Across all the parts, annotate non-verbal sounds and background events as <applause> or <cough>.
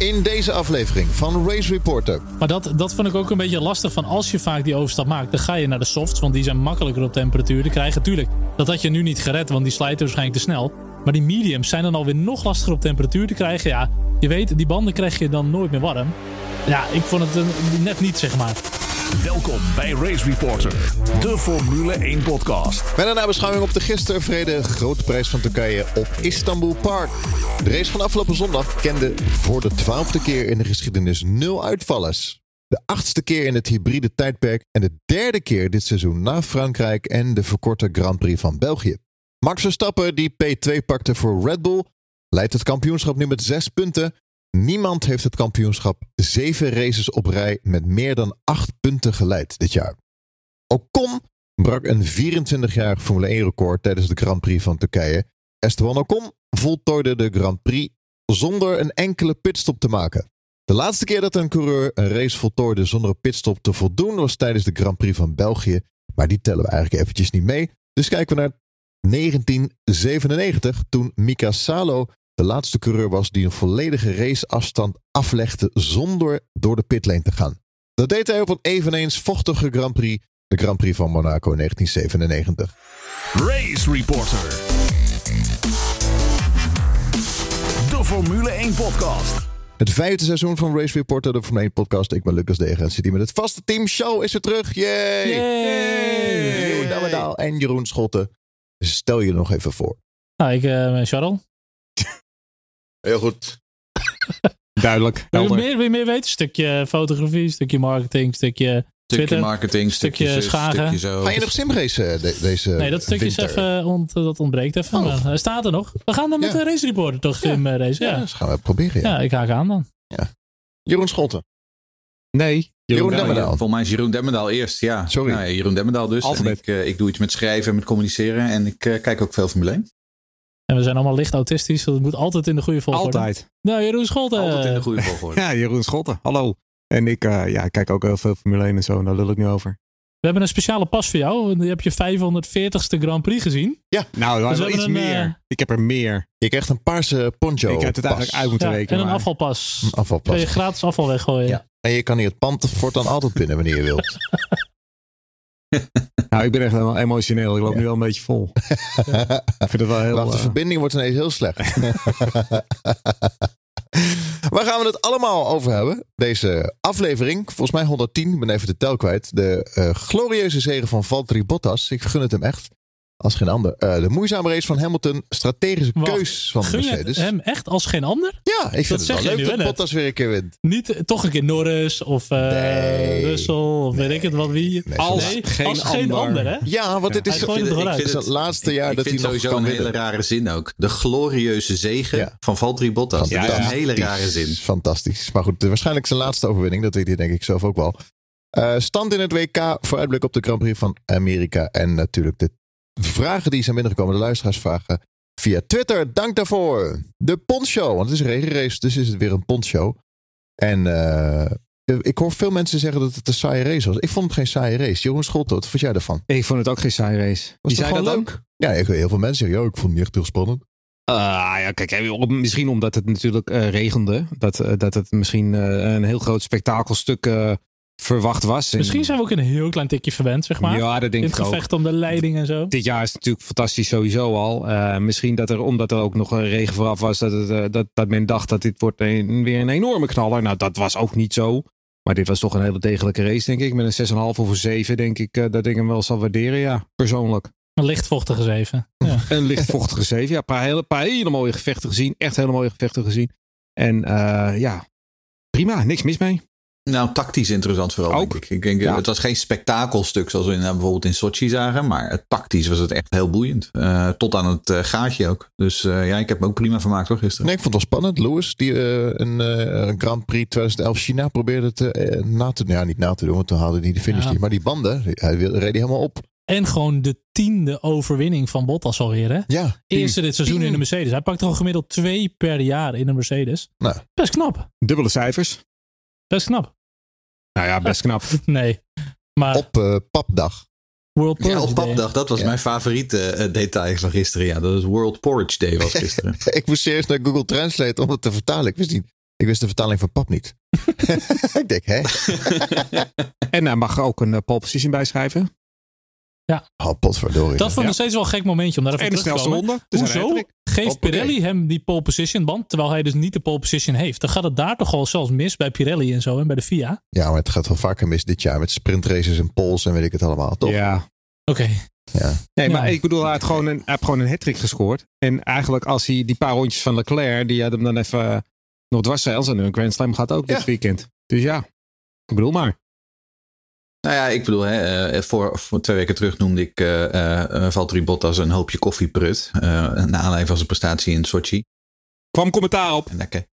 in deze aflevering van Race Reporter. Maar dat, dat vond ik ook een beetje lastig van als je vaak die overstap maakt, dan ga je naar de softs, want die zijn makkelijker op temperatuur te krijgen. Tuurlijk, dat had je nu niet gered, want die slijten waarschijnlijk te snel. Maar die mediums zijn dan alweer nog lastiger op temperatuur te krijgen. Ja, je weet, die banden krijg je dan nooit meer warm. Ja, ik vond het net niet, zeg maar. Welkom bij Race Reporter, de Formule 1 podcast. Met een nabeschouwing op de gisteren vrede grote prijs van Turkije op Istanbul Park. De race van afgelopen zondag kende voor de twaalfde keer in de geschiedenis nul uitvallers. De achtste keer in het hybride tijdperk en de derde keer dit seizoen na Frankrijk en de verkorte Grand Prix van België. Max Verstappen, die P2 pakte voor Red Bull, leidt het kampioenschap nu met zes punten Niemand heeft het kampioenschap zeven races op rij met meer dan acht punten geleid dit jaar. Ocon brak een 24-jarig Formule 1-record tijdens de Grand Prix van Turkije. Esteban Ocon voltooide de Grand Prix zonder een enkele pitstop te maken. De laatste keer dat een coureur een race voltooide zonder een pitstop te voldoen was tijdens de Grand Prix van België. Maar die tellen we eigenlijk eventjes niet mee. Dus kijken we naar 1997 toen Mika Salo de laatste coureur was die een volledige raceafstand aflegde zonder door de pitlane te gaan. Dat deed hij op een eveneens vochtige Grand Prix, de Grand Prix van Monaco 1997. Race Reporter. De Formule 1 podcast. Het vijfde seizoen van Race Reporter, de Formule 1 podcast. Ik ben Lucas Degen en zit hier met het vaste team. Show is er terug. Yay! Yay! Jeroen Dammedaal en Jeroen Schotten. Dus stel je nog even voor. Nou, ik ben uh, Charles. Heel goed. Duidelijk. Wil je meer, weer meer weten? Stukje fotografie, stukje marketing, stukje Stukje marketing, stukje, stukje schagen. Stukje zo. Ga je nog simracen de, deze Nee, dat stukje is even, ont, dat ontbreekt even. Oh. Maar hij staat er nog. We gaan dan met Ja. de race reporter toch sim Ja. race. Ja. Ja, dat gaan we proberen. Ja. ja, ik haak aan dan. Jeroen Scholten. Nee. Jeroen Ja, Demmerdaal. Volgens mij is Jeroen Demmendaal eerst, ja. Sorry. Nou ja, Jeroen Demmendaal dus. Ik, eh, ik doe iets met schrijven en met communiceren. En ik eh, kijk ook veel Formule 1. En we zijn allemaal licht autistisch. Dat moet altijd in de goede volgorde. Altijd. Nou, Jeroen Scholten. Altijd in de goede volgorde. <laughs> Ja, Jeroen Schotten. Hallo. En ik, eh, ja, ik kijk ook heel veel Formule 1 en zo. en Daar lul ik nu over. We hebben een speciale pas voor jou. Je hebt je 540ste Grand Prix gezien. Nou, Dus we wel iets een, meer. eh, Ik heb er meer. Je krijgt een paarse poncho. ik had het pas. eigenlijk uit moeten Ja, rekenen. en een maar- afvalpas. Een afvalpas. Kun je gratis afval weggooien. Ja. En je kan hier het pand voortaan altijd binnen wanneer je wilt. <laughs> <laughs> Nou, ik ben echt helemaal emotioneel. Ik loop Ja. nu wel een beetje vol. <laughs> ik vind het wel heel... De eh, verbinding wordt ineens heel slecht. <laughs> Waar gaan we het allemaal over hebben? Deze aflevering, volgens mij 110, ik ben even de tel kwijt. De eh, glorieuze zegen van Valtteri Bottas. Ik gun het hem echt. Als geen ander. Eh, de moeizame race van Hamilton. Strategische Wacht, keus van Gun je het Mercedes. hem echt als geen ander? Ja, ik vind Dat het zeg wel leuk dat. Bottas weer een keer wint. Niet eh, toch een keer Norris of eh Nee. Russell of weet ik het wat wie. Nee, Als Nee, geen als geen ander. hè? Ja, want dit is, Hij gooit het het laatste jaar ik dat hij vind nog sowieso kan een hele rare zin ook. De glorieuze zegen Ja. van Valtteri Bottas. Ja, dat is een hele rare zin. Fantastisch. Maar goed, waarschijnlijk zijn laatste overwinning. Dat weet hij denk ik zelf ook wel. Eh, stand in het WK. Vooruitblik op de Grand Prix van Amerika. En natuurlijk de vragen die zijn binnengekomen. De luisteraarsvragen via Twitter. Dank daarvoor. De pondshow. Want het is een regenrace. Dus is het weer een pondshow. En eh, ik hoor veel mensen zeggen dat het een saaie race was. Ik vond het geen saaie race. Jeroen Scholte, wat vond jij ervan? Ik vond het ook geen saaie race. Was het zei dat gewoon ook? leuk? Ja, ik hoor heel veel mensen zeggen. Ik vond het niet echt heel spannend. Ah ja, kijk, misschien omdat het natuurlijk eh, regende. Dat, eh, dat het misschien een heel groot spektakelstuk verwacht was. En- Misschien zijn we ook een heel klein tikje verwend, zeg maar. Ja, dat in denk het ik ook. gevecht om de leiding en zo. Dit jaar is het natuurlijk fantastisch sowieso al. Eh, misschien dat er, omdat er ook nog een regen vooraf was, dat, het, eh, dat, dat men dacht dat dit wordt een, weer een enorme knaller. Nou, dat was ook niet zo. Maar dit was toch een hele degelijke race, denk ik. Met een 6,5 of een 7, denk ik eh, dat ik hem wel zal waarderen, ja, persoonlijk. Een lichtvochtige zeven. Ja. <laughs> Een lichtvochtige 7, ja. Een paar hele, paar hele mooie gevechten gezien. Echt hele mooie gevechten gezien. En ja, prima, niks mis mee. Nou, tactisch interessant vooral, Ook. denk ik. ik denk, Ja. Het was geen spektakelstuk zoals we in, eh, bijvoorbeeld in Sochi zagen. Maar eh, tactisch was het echt heel boeiend. Eh, tot aan het eh, gaatje ook. Dus eh, ja, ik heb me ook prima vermaakt hoor gisteren. Nee, ik vond het wel spannend. Lewis, die een, eh, een Grand Prix 2011 China probeerde te, eh, na te Ja, niet na te doen, want toen haalde hij de finish Ja. niet. Maar die banden, hij reed helemaal op. En gewoon de tiende overwinning van Bottas alweer, hè? Ja. Eerste dit seizoen tien. in de Mercedes. Hij pakt er al gemiddeld twee per jaar in de Mercedes. Nou. Best knap. Dubbele cijfers. Best knap. Nou ja, best knap. <laughs> Nee. Maar Op eh, papdag. World Ja, Porridge op Day. papdag, dat was Ja. mijn favoriete eh, detail van gisteren. Ja, dat het World Porridge Day was <laughs> gisteren. ik moest eerst naar Google Translate om het te vertalen. Ik wist niet Ik wist de vertaling van pap niet. <laughs> ik denk, hè? En hij mag ook een uh, pole position bijschrijven. Oh, potverdorie. Dat vond ik Ja. nog steeds wel een gek momentje om daar even En de terug te snelste komen. ronde. Dus Hoezo geeft. Pirelli hem die pole position band, terwijl hij dus niet de pole position heeft? Dan gaat het daar toch al zelfs mis bij Pirelli en zo en bij de FIA? Ja, maar het gaat wel vaker mis dit jaar met sprintraces en pols en weet ik het allemaal, toch? Ja. Oké, Ja. Nee, maar Ja. ik bedoel, hij, had gewoon een, hij heeft gewoon een hat gescoord. En eigenlijk als hij die paar rondjes van Leclerc, die had hem dan even nog dwars zelfs. En een Grand Slam gaat ook Ja. dit weekend. Dus ja, ik bedoel maar. Nou ja, ik bedoel, hè, eh, voor, voor twee weken terug noemde ik eh eh, eh, Valtteri Bottas een hoopje koffieprut. eh naar aanleiding van zijn prestatie in Sochi. Kwam commentaar op. En daar,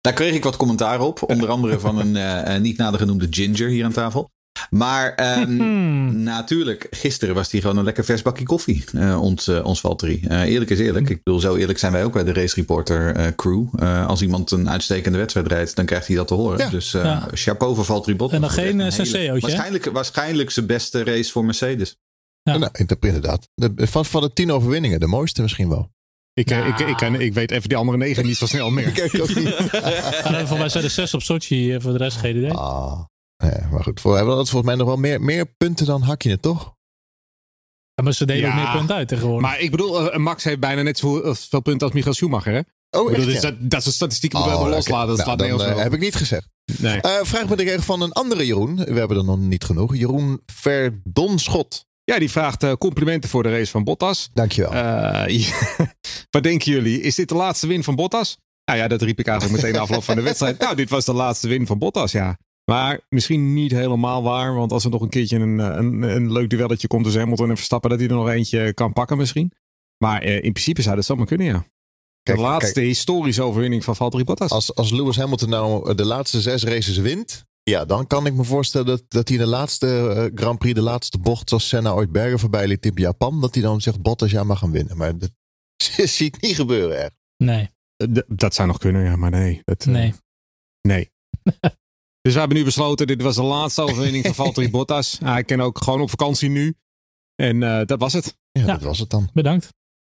daar kreeg ik wat commentaar op. Onder andere van een <laughs> eh, eh, niet nader genoemde Ginger hier aan tafel. Maar ehm, <laughs> Hmm. natuurlijk, gisteren was hij gewoon een lekker vers bakje koffie. eh, ons, eh, ons Valtteri. Eh, eerlijk is eerlijk. Ik bedoel, zo eerlijk zijn wij ook bij de Race Reporter crew. Eh, als iemand een uitstekende wedstrijd rijdt, dan krijgt hij dat te horen. Ja. Dus eh, Ja. chapeau voor Valtteri Bottas. En dan geen, hele-? Waarschijnlijk, waarschijnlijk zijn beste race voor Mercedes. Ja. Nou, ik- inderdaad. De, van, van de tien overwinningen, de mooiste misschien wel. Ik, Nou. ik, ik, ik, ik weet even die andere negen niet zo snel meer. <laughs> Kijk ook niet. <laughs> Uh, voor mij zijn er zes op Sochi, voor de rest geen idee. Ah, nee, maar goed. We hebben volgens mij nog wel meer, meer punten dan Hakkinen, toch? Ja, maar ze deden Ja. ook meer punten uit tegenwoordig. Maar ik bedoel, eh, Max heeft bijna net zoveel punten als Michael Schumacher. Hè? Oh, ik bedoel, echt, dus ja? dat, dat soort statistieken moeten we Oh, even oké. loslaten. Dat Nou, slaat dan, eh, op. heb ik niet gezegd. Nee. Eh, vraag me de van een andere Jeroen. We hebben er nog niet genoeg. Jeroen Verdonschot. Ja, die vraagt eh, complimenten voor de race van Bottas. Dankjewel. Eh, <laughs> wat denken jullie? Is dit de laatste win van Bottas? Nou ja, dat riep ik eigenlijk meteen afloop van de wedstrijd. <laughs> Nou, dit was de laatste win van Bottas, ja. Maar misschien niet helemaal waar. Want als er nog een keertje een, een, een leuk duelletje komt tussen Hamilton en Verstappen, dat hij er nog eentje kan pakken misschien. Maar eh, in principe zou dat zomaar kunnen, ja. Kijk, de laatste kijk, historische overwinning van Valtteri Bottas. als, als Lewis Hamilton nou de laatste zes races wint. Ja, dan kan ik me voorstellen dat, dat hij de laatste eh, Grand Prix, de laatste bocht, zoals Senna ooit bergen voorbij liet in Japan, dat hij dan zegt Bottas, ja, mag gaan winnen. Maar dat <laughs> zie ik niet gebeuren echt. Nee, Eh, d- dat zou nog kunnen, ja, maar nee. Dat, eh, nee. Nee. <laughs> dus we hebben nu besloten, dit was de laatste overwinning van <laughs> Valtteri Bottas. Hij kan ook gewoon op vakantie nu. En eh, dat was het. Ja, Ja. dat was het dan. Bedankt.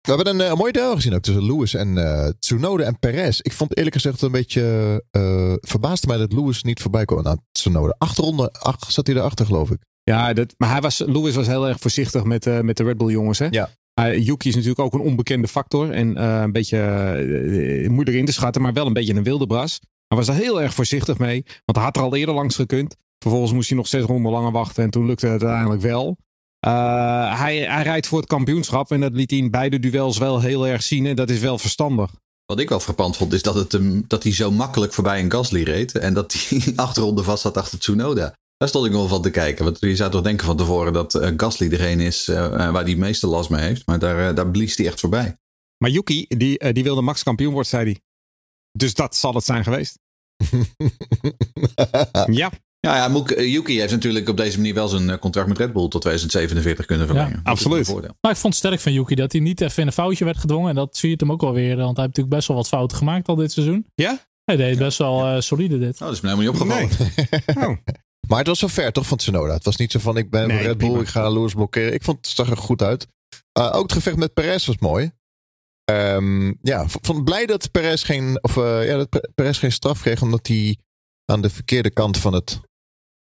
We hebben een, eh, mooi duel gezien ook tussen Lewis en eh Tsunoda en Perez. Ik vond eerlijk gezegd een beetje, eh verbaasde mij dat Lewis niet voorbij kwam aan Tsunoda. Acht ronden ach, zat hij erachter geloof ik. Ja, dat, maar hij was, Lewis was heel erg voorzichtig met, eh, met de Red Bull jongens. Hè? Ja. Hij- Yuki is natuurlijk ook een onbekende factor. En eh, een beetje moeilijk in te schatten, maar wel een beetje een wilde bras. Hij was er heel erg voorzichtig mee. Want hij had er al eerder langs gekund. Vervolgens moest hij nog zes ronden langer wachten. En toen lukte het uiteindelijk wel. Eh, hij, hij rijdt voor het kampioenschap. En dat liet hij in beide duels wel heel erg zien. En dat is wel verstandig. Wat ik wel frappant vond, is dat, het, hem- dat hij zo makkelijk voorbij een Gasly reed. En dat hij <laughs> acht ronden vast zat achter Tsunoda. Daar stond ik wel van te kijken. Want je zou toch denken van tevoren dat eh, Gasly degene is eh, waar hij het meeste last mee heeft. Maar daar, daar blies hij echt voorbij. Maar Yuki, die, die wilde Max kampioen worden, zei hij. Dus dat zal het zijn geweest. <laughs> Ja, Ja, ja Moek- eh, Yuki heeft natuurlijk op deze manier wel zijn eh, contract met Red Bull tot 2047 kunnen verlengen. Is absoluut. Maar ik vond het sterk van Yuki dat hij niet even in een foutje werd gedwongen. En dat zie je het hem ook alweer. Want hij heeft natuurlijk best wel wat fouten gemaakt al dit seizoen. Ja? Hij deed best wel eh, solide dit. Oh, dat is me helemaal niet opgevallen. Nee. <laughs> Oh. Maar het was zo ver toch van Tsunoda. Het was niet zo van ik ben Nee, Red Bull, prima. ik ga Lewis blokkeren. Ik vond het zag er goed uit. Uh, ook het gevecht met Perez was mooi. Um, ja, vond blij dat Perez geen, of, uh, ja, dat Perez geen straf kreeg omdat hij aan de verkeerde kant van het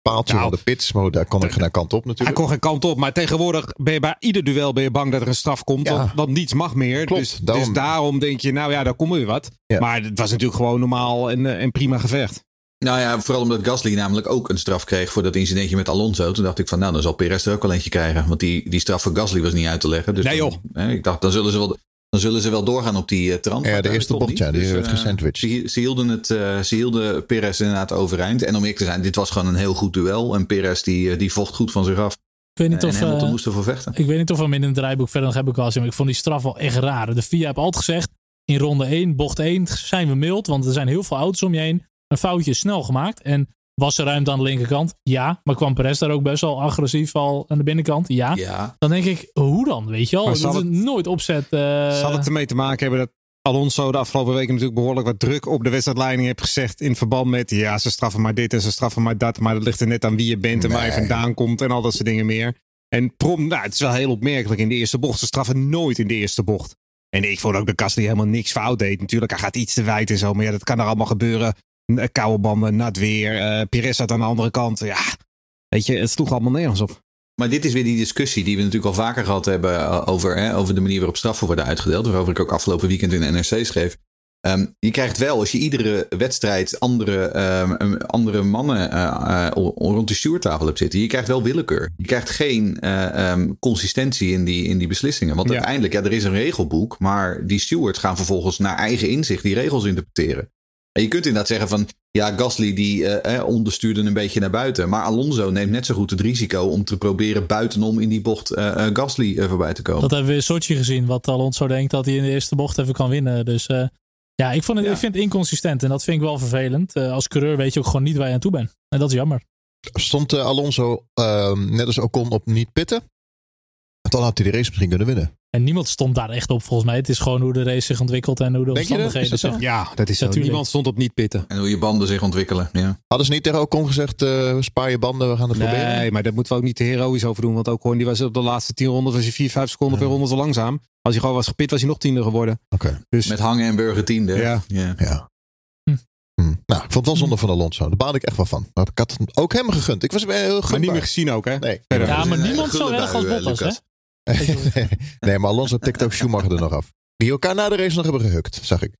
paaltje Nou, van de pits, maar daar kon ik geen kant op Hij natuurlijk. kon geen kant op. Maar tegenwoordig ben je bij ieder duel ben je bang dat er een straf komt. Ja. Want, want niets mag meer. Klopt, dus, daarom- dus daarom denk je, nou ja, daar komt weer wat. Ja. Maar het was natuurlijk gewoon normaal en, eh, en prima gevecht. Nou ja, vooral omdat Gasly namelijk ook een straf kreeg voor dat incidentje met Alonso. Toen dacht ik van, nou, dan zal Perez er ook wel eentje krijgen. Want die, die straf voor Gasly was niet uit te leggen. Dus Nee, dan- joh. hè, ik dacht, dan zullen ze wel, dan zullen ze wel doorgaan op die uh, trant. Ja, de eerste bocht, ja, die werd eh, gesandwiched. Ze, ze, hielden het, eh, ze hielden Perez inderdaad overeind. En om eerlijk te zijn, dit was gewoon een heel goed duel. En Perez die, eh, die vocht goed van zich af. Ik weet niet en of, Hamilton eh, moest ervoor vechten. ik weet niet of we hem in het draaiboek verder nog hebben gehad. Maar ik vond die straf wel echt raar. De FIA heeft altijd gezegd, in ronde 1, bocht 1 zijn we mild. Want er zijn heel veel auto's om je heen. Een foutje is snel gemaakt. En was er ruimte aan de linkerkant? Ja. Maar kwam Perez daar ook best wel agressief al aan de binnenkant? Ja. Ja, Dan denk ik, hoe dan? Weet je wel? Maar Dat is nooit opzet. eh, Zal het ermee te maken hebben dat Alonso de afgelopen weken natuurlijk behoorlijk wat druk op de wedstrijdleiding heeft gezegd. In verband met, ja, ze straffen maar dit en ze straffen maar dat. Maar dat ligt er net aan wie je bent en waar je vandaan komt en al dat soort dingen meer. En prom, nou, het is wel heel opmerkelijk in de eerste bocht. Ze straffen nooit in de eerste bocht. En ik vond ook dat Gasly helemaal niks fout deed. Natuurlijk, hij gaat iets te wijd en zo. Maar ja, dat kan er allemaal gebeuren koude banden, nat weer. eh Perez zat aan de andere kant. Ja, weet je, het sloeg allemaal nergens op. Maar dit is weer die discussie die we natuurlijk al vaker gehad hebben eh, over, hè, over de manier waarop straffen worden uitgedeeld. Waarover ik ook afgelopen weekend in de NRC schreef. Ehm, je krijgt wel, als je iedere wedstrijd andere, ehm, andere mannen eh, eh, rond de stuurtafel hebt zitten, je krijgt wel willekeur. Je krijgt geen eh, ehm, consistentie in die, in die beslissingen. Want Ja. uiteindelijk, ja, er is een regelboek, maar die stewards gaan vervolgens naar eigen inzicht die regels interpreteren. En je kunt inderdaad zeggen van, ja, Gasly die eh, eh, onderstuurde een beetje naar buiten. Maar Alonso neemt net zo goed het risico om te proberen buitenom in die bocht eh, eh, Gasly eh, voorbij te komen. Dat hebben we in Sochi gezien. Wat Alonso denkt dat hij in de eerste bocht even kan winnen. Dus eh, ja, ik, vond het, Ja. ik vind het inconsistent. En dat vind ik wel vervelend. Eh, als coureur weet je ook gewoon niet waar je aan toe bent. En dat is jammer. Stond Alonso ehm, net als Ocon op niet pitten? Dan had hij de race misschien kunnen winnen. En niemand stond daar echt op volgens mij. Het is gewoon hoe de race zich ontwikkelt en hoe de Denk je dat? omstandigheden Is dat zo? zijn. Ja, dat is zo. Natuurlijk. Niemand stond op niet pitten. En hoe je banden zich ontwikkelen. Ja. Hadden ze niet tegen Ocon gezegd, eh, spaar je banden, we gaan het proberen? Nee, maar daar moeten we ook niet te heroïs over doen. Want ook gewoon, die was op de laatste tien ronden, was hij vier, vijf seconden per ronde te langzaam. Als hij gewoon was gepit, was hij nog tiende geworden. Oké, Dus Met hangen en burger tiende. Ja. ja. ja. Hm. Hm. Nou, ik vond het wel zonde van Alonso. Daar baalde ik echt wel van. Maar ik had het ook hem gegund. Ik was weer heel maar niet meer gezien ook, hè? Nee. Ja, maar niemand zo erg als bui, eh, Bottas, hè? <laughs> Nee, maar Alonso tikt ook Schumacher er nog af. Die elkaar na de race nog hebben gehukt, zag ik.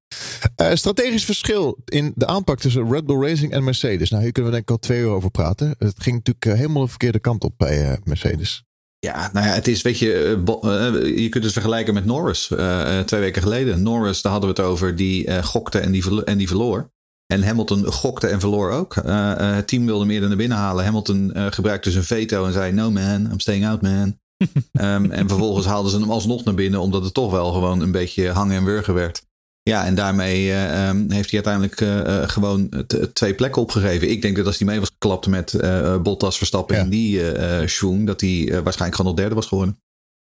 Eh, strategisch verschil in de aanpak tussen Red Bull Racing en Mercedes. Nou, hier kunnen we denk ik al twee uur over praten. Het ging natuurlijk eh, helemaal de verkeerde kant op bij eh, Mercedes. Ja, nou ja, het is, weet je, je kunt het vergelijken met Norris eh, eh, twee weken geleden. Norris, daar hadden we het over, die eh, gokte en die, en die verloor. En Hamilton gokte en verloor ook. Eh, eh, het team wilde meer naar binnen halen. Hamilton eh, gebruikte zijn veto en zei: No man, I'm staying out man. <laughs> Ehm, en vervolgens haalden ze hem alsnog naar binnen, omdat het toch wel gewoon een beetje hangen en wurgen werd. Ja, en daarmee eh, ehm, heeft hij uiteindelijk eh, eh, gewoon twee plekken opgegeven. Ik denk dat als hij mee was geklapt met eh, Bottas Verstappen Ja. in die schoen, dat hij waarschijnlijk gewoon nog derde was geworden.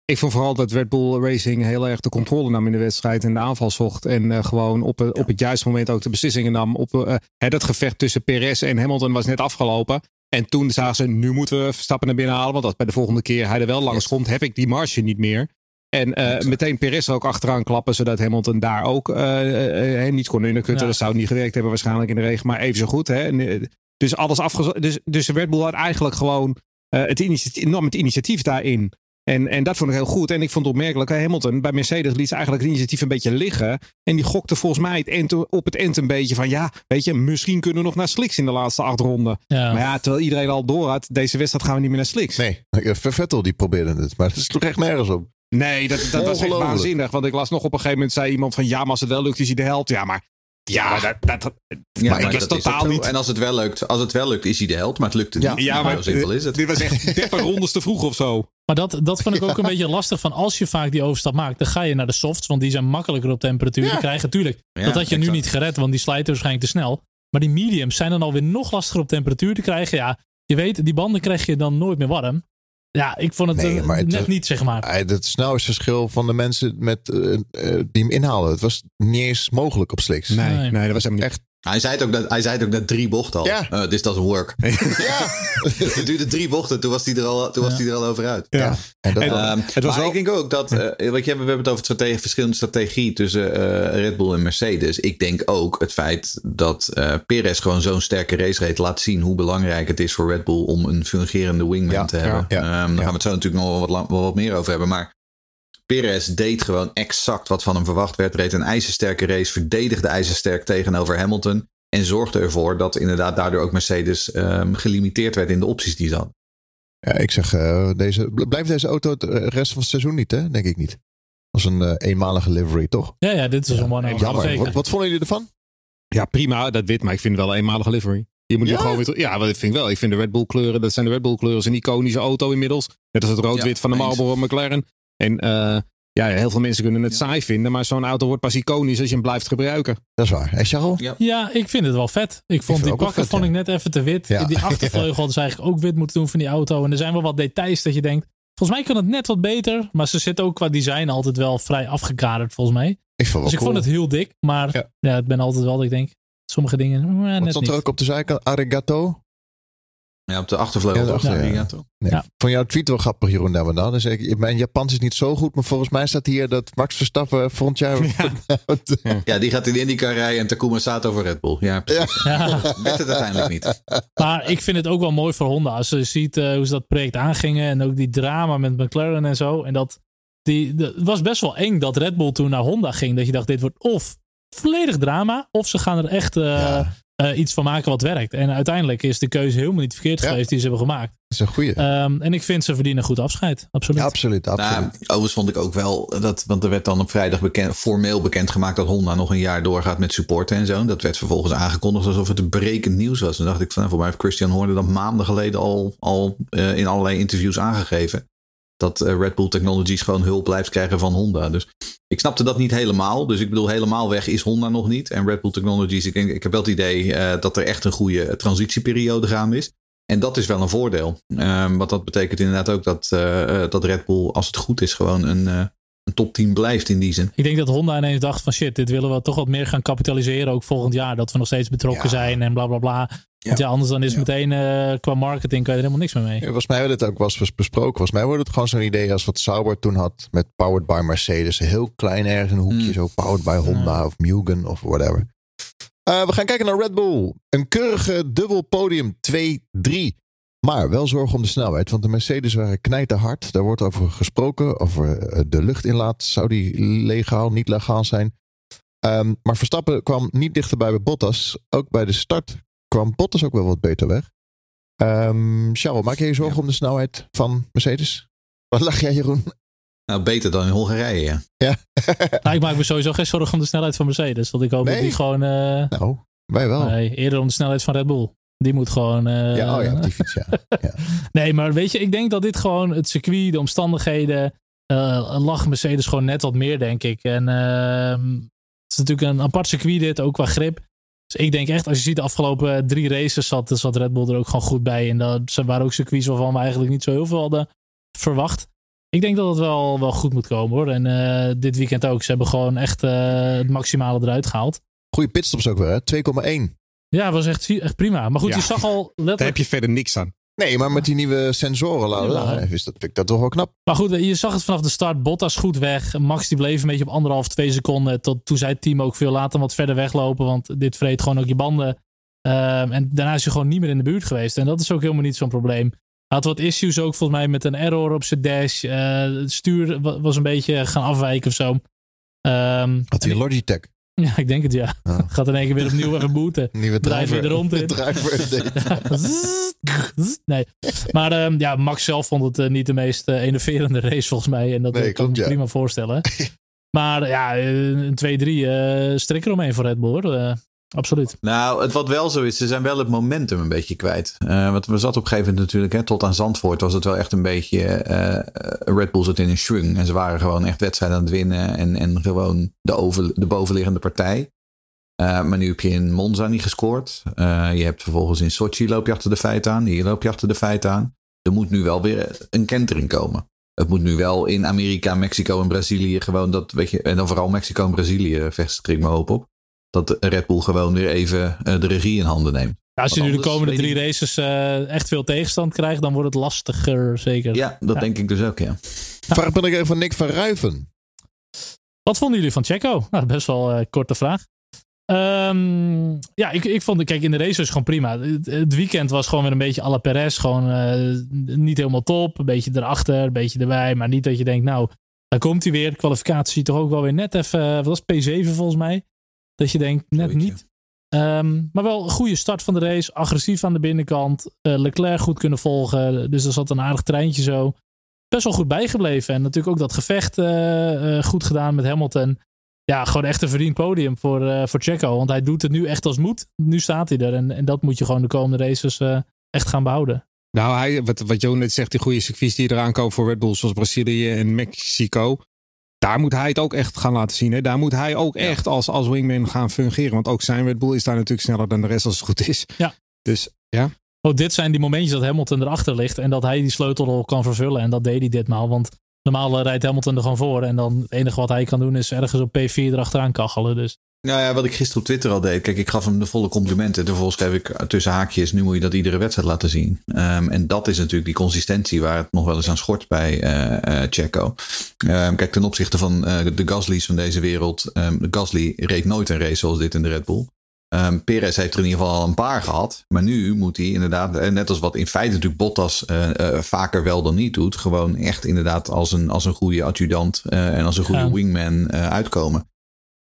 Ik vond vooral dat Red Bull Racing heel erg de controle nam in de wedstrijd en de aanval zocht. En gewoon op, het- op het juiste moment ook de beslissingen nam. Op, hè, dat gevecht tussen Perez en Hamilton was net afgelopen. En toen zagen ze, nu moeten we Verstappen naar binnen halen. Want als bij de volgende keer hij er wel langs komt, heb ik die marge niet meer. En eh, meteen Perez er ook achteraan klappen, zodat Hamilton daar ook eh, niet kon undercutten. Ja. Dat zou niet gewerkt hebben waarschijnlijk in de regen, maar even zo goed. Hè? En, dus alles afge... Dus, dus Red Bull had eigenlijk gewoon eh, het, initiatief, nam het initiatief daarin. En, en dat vond ik heel goed. En ik vond het opmerkelijk. hè, Hamilton bij Mercedes liet ze eigenlijk het initiatief een beetje liggen. En die gokte volgens mij het end, op het eind een beetje van... ja, weet je, misschien kunnen we nog naar Slicks in de laatste acht ronden. Ja. Maar ja, terwijl iedereen al door had... deze wedstrijd gaan we niet meer naar Slicks. Nee, eh, Vettel die probeerde het. Maar het is toch echt nergens op. Nee, dat, dat was echt waanzinnig. Want ik las nog op een gegeven moment... zei iemand van... ja, maar als het wel lukt is hij de held. Ja, maar... Ja, maar dat, dat, Ja, maar ik was dat is totaal niet... En als het wel lukt, als het wel lukt, is hij de held, maar het lukte Ja. niet. Ja, maar zo simpel is het. dit was echt <laughs> 30 rondes te vroeg of zo. Maar dat, dat vond ik ook <laughs> een beetje lastig. Van als je vaak die overstap maakt, dan ga je naar de softs. Want die zijn makkelijker op temperatuur te krijgen. Tuurlijk, Ja, dat had je nu niet gered. Want die slijten waarschijnlijk te snel. Maar die mediums zijn dan alweer nog lastiger op temperatuur te krijgen. Ja, je weet, die banden krijg je dan nooit meer warm. Ja, ik vond het Nee, eh, maar het- net niet, zeg maar. Eh, Het snelheidsverschil van de mensen met, eh, eh, die hem inhalen. Het was niet eens mogelijk op slicks. Nee, Nee. nee, dat was helemaal niet. Echt. Hij zei het ook net, hij zei het ook net drie bochten al. Ja. Uh, this doesn't work. Ja. <laughs> het duurde drie bochten, toen was hij er al, toen was hij er al over uit. Ja. En dat, En- Ehm, Het was maar wel- ik denk ook dat, eh, weet je, we hebben het over strate- verschillende strategie tussen eh, Red Bull en Mercedes. Ik denk ook het feit dat eh Perez gewoon zo'n sterke race reed laat zien hoe belangrijk het is voor Red Bull om een fungerende wingman Ja, te hebben. ja, ja, Ehm, daar ja. gaan we het zo natuurlijk nog wel wat, lang- wel wat meer over hebben. Maar Perez deed gewoon exact wat van hem verwacht werd. Reed een ijzersterke race, verdedigde ijzersterk tegenover Hamilton. En zorgde ervoor dat inderdaad daardoor ook Mercedes ehm, gelimiteerd werd in de opties die ze hadden. ja, ik zeg, eh, deze, blijft deze auto het eh, rest van het seizoen niet, hè? Denk ik niet. Als een eh, eenmalige livery, toch? Ja, ja, dit is een one Jammer. Zeker. Wat, wat vonden jullie ervan? Ja, prima, dat wit, maar ik vind het wel een eenmalige livery. Je moet nu Ja? gewoon weer Ja, dat vind ik wel. Ik vind de Red Bull kleuren, dat zijn de Red Bull kleuren, is een iconische auto inmiddels. Net als het rood-wit Ja, van de. Marlboro McLaren. En eh, ja, heel veel mensen kunnen het saai vinden, maar zo'n auto wordt pas iconisch als je hem blijft gebruiken. Dat is waar. En Charles? Ja. Ja, ik vind het wel vet. Ik vond het die pakken vet, vond ja. ik net even te wit. Ja. Die <laughs> achtervleugel hadden ze eigenlijk ook wit moeten doen van die auto. En er zijn wel wat details dat je denkt. Volgens mij kan het net wat beter. Maar ze zitten ook qua design altijd wel vrij afgekaderd volgens mij. Ik vond Dus ik cool. vond het heel dik. Maar Ja. ja, ik ben altijd wel dat ik denk. Sommige dingen eh, Wat net stond niet. er ook op de zijkant? Arigato? Ja, op de achtervleugel. Ja, de toch? achter- Ja, toch? Nee, Ja. Jouw tweet wel grappig, Jeroen. Nou, dan. Dan zeg ik, mijn Japans is niet zo goed, maar volgens mij staat hier dat Max Verstappen volgend jaar. <laughs> <laughs> Ja, die gaat in de IndyCar rijden en Takuma Sato voor Red Bull. Ja, precies. Ja. Werd het uiteindelijk niet. <laughs> Maar ik vind het ook wel mooi voor Honda. Als je ziet eh, hoe ze dat project aangingen. En ook die drama met McLaren en zo. En dat die, was best wel eng dat Red Bull toen naar Honda ging. Dat je dacht, dit wordt of volledig drama. Of ze gaan er echt eh, Eh, iets van maken wat werkt. En uiteindelijk is de keuze helemaal niet verkeerd Ja. geweest die ze hebben gemaakt. Dat is een goeie. Ehm, en ik vind ze verdienen goed afscheid. Absoluut. Ja, absoluut. absoluut. Nou, overigens vond ik ook wel dat, want er werd dan op vrijdag bekend, formeel bekendgemaakt dat Honda nog een jaar doorgaat met supporten en zo. Dat werd vervolgens aangekondigd alsof het een berekend nieuws was. En dacht ik van, nou, voor mij heeft Christian Horner dat maanden geleden al, al eh, in allerlei interviews aangegeven. Dat eh, Red Bull Technologies gewoon hulp blijft krijgen van Honda. Dus ik snapte dat niet helemaal. Dus ik bedoel, helemaal weg is Honda nog niet. En Red Bull Technologies, ik, denk, ik heb wel het idee eh, dat er echt een goede transitieperiode gaande is. En dat is wel een voordeel. Ehm, want dat betekent inderdaad ook dat, eh, eh, dat Red Bull, als het goed is, gewoon een, eh, een topteam blijft in die zin. Ik denk dat Honda ineens dacht van shit, dit willen we toch wat meer gaan kapitaliseren. Ook volgend jaar. Dat we nog steeds betrokken Ja. zijn en bla bla bla. Want ja, anders dan is meteen eh, qua marketing kan je er helemaal niks meer mee. Ja, volgens mij werd het ook was besproken. Volgens mij wordt het gewoon zo'n idee als wat Sauber toen had met Powered by Mercedes. Heel klein ergens een hoekje, Hmm. zo Powered by Honda of Mugen of whatever. Eh, we gaan kijken naar Red Bull. Een keurige dubbel podium 2-3. Maar wel zorg om de snelheid, want de Mercedes waren knijterhard. Daar wordt over gesproken, over eh, de luchtinlaat. Zou die legaal, niet legaal zijn? Ehm, maar Verstappen kwam niet dichterbij bij Bottas. Ook bij de start kwam Bottas ook wel wat beter weg. Ehm Charles, maak je je zorgen om de snelheid van Mercedes? Wat lach jij, Jeroen? Nou, beter dan in Hongarije, ja. <laughs> Nou, ik maak me sowieso geen zorgen om de snelheid van Mercedes. Want ik hoop Nee? dat die gewoon... eh, Nou, wij wel. nee, eerder om de snelheid van Red Bull. Die moet gewoon... eh, ja, oh ja, die fiets, <laughs> ja. Nee, maar weet je, ik denk dat dit gewoon het circuit, de omstandigheden, eh lag Mercedes gewoon net wat meer, denk ik. En ehm, het is natuurlijk een apart circuit dit, ook qua grip. Dus ik denk echt, als je ziet de afgelopen drie races, zat, zat Red Bull er ook gewoon goed bij. En dat ze waren ook circuits waarvan we eigenlijk niet zo heel veel hadden verwacht. Ik denk dat het wel, wel goed moet komen hoor. En eh, dit weekend ook. Ze hebben gewoon echt eh, het maximale eruit gehaald. Goeie pitstops ook weer, hè? 2,1. Ja, was echt, echt prima. Maar goed, Ja. je zag al letterlijk... <laughs> Daar heb je verder niks aan. Nee, maar met die nieuwe sensoren, la, la, is dat, vind ik dat toch wel knap. Maar goed, je zag het vanaf de start. Bottas goed weg. Max die bleef een beetje op anderhalf, twee seconden. Tot toen zei het team ook veel later wat verder weglopen. Want dit vreet gewoon ook je banden. Ehm, en daarna is hij gewoon niet meer in de buurt geweest. En dat is ook helemaal niet zo'n probleem. Hij had wat issues ook volgens mij met een error op zijn dash. Eh, het stuur wa- was een beetje gaan afwijken of zo. Ehm, Had hij een Logitech? Ja, ik denk het ja. <laughs> Gaat in één keer weer opnieuw even booten. <laughs> Nieuwe Draait weer er rond in. <laughs> nee. Maar ehm, ja, Max zelf vond het eh, niet de meest eh, enerverende race volgens mij. En dat Nee, kan ik me ja. prima voorstellen. maar ja, eh, een 2-3 eh strik eromheen voor Red Bull hoor. Absoluut. Nou, het wat wel zo is, ze zijn wel het momentum een beetje kwijt. Eh want we zaten op een gegeven moment natuurlijk, hè, tot aan Zandvoort was het wel echt een beetje, eh, Red Bull zat in een swing. En ze waren gewoon echt wedstrijden aan het winnen en, en gewoon de, over, de bovenliggende partij. Eh, maar nu heb je in Monza niet gescoord. Je hebt vervolgens in Sochi loop je achter de feiten aan. Hier loop je achter de feiten aan. Er moet nu wel weer een kentering komen. Het moet nu wel in Amerika, Mexico en Brazilië gewoon dat, weet je, en dan vooral Mexico en Brazilië vestig ik hoop op. Dat Red Bull gewoon weer even eh, de regie in handen neemt. Ja, als je nu de komende drie races eh, echt veel tegenstand krijgt, dan wordt het lastiger zeker. Ja, dat Ja. denk ik dus ook, ja. Vraag ben ik even van Nick van Ruiven. Wat vonden jullie van Checo? <laughs> Nou, best wel een korte vraag. Ehm, ja, ik, ik vond, kijk, in de race was gewoon prima. Het, het weekend was gewoon weer een beetje à la Perez. Gewoon eh, niet helemaal top. Een beetje erachter, een beetje erbij. Maar niet dat je denkt, nou, daar komt hij weer. Kwalificatie toch ook wel weer net even, eh, wat was het, P7 volgens mij. Dat je denkt, net niet. Ehm, maar wel een goede start van de race. Agressief aan de binnenkant. Eh, Leclerc goed kunnen volgen. Dus er zat een aardig treintje zo. Best wel goed bijgebleven. En natuurlijk ook dat gevecht eh, eh, goed gedaan met Hamilton. Ja, gewoon echt een verdiend podium voor, eh voor Checo. Want hij doet het nu echt als moet. Nu staat hij er. En, en dat moet je gewoon de komende races echt gaan behouden. Nou, hij, wat, wat Jo net zegt, die goede circuits die eraan komen voor Red Bull, zoals Brazilië en Mexico. Daar moet hij het ook echt gaan laten zien. Hè? Daar moet hij ook echt als, als wingman gaan fungeren. Want ook zijn Red Bull is daar natuurlijk sneller dan de rest als het goed is. Ja. Dus ja. Ook dit zijn die momentjes dat Hamilton erachter ligt. En dat hij die sleutelrol kan vervullen. En dat deed hij ditmaal. Want normaal eh, rijdt Hamilton er gewoon voor. En dan het enige wat hij kan doen is ergens op P4 erachteraan kachelen. Dus Nou ja, wat ik gisteren op Twitter al deed. Kijk, ik gaf hem de volle complimenten. Vervolgens schreef ik tussen haakjes. Nu moet je dat iedere wedstrijd laten zien. Um, en dat is natuurlijk die consistentie waar het nog wel eens aan schort bij uh, uh, Checo. Um, kijk, ten opzichte van uh, de Gasly's van deze wereld. Um, de Gasly reed nooit een race zoals dit in de Red Bull. Um, Perez heeft er in ieder geval al een paar gehad. Maar nu moet hij inderdaad, net als wat in feite natuurlijk Bottas uh, uh, vaker wel dan niet doet. Gewoon echt inderdaad als een, als een goede adjudant uh, en als een goede ja. wingman uitkomen.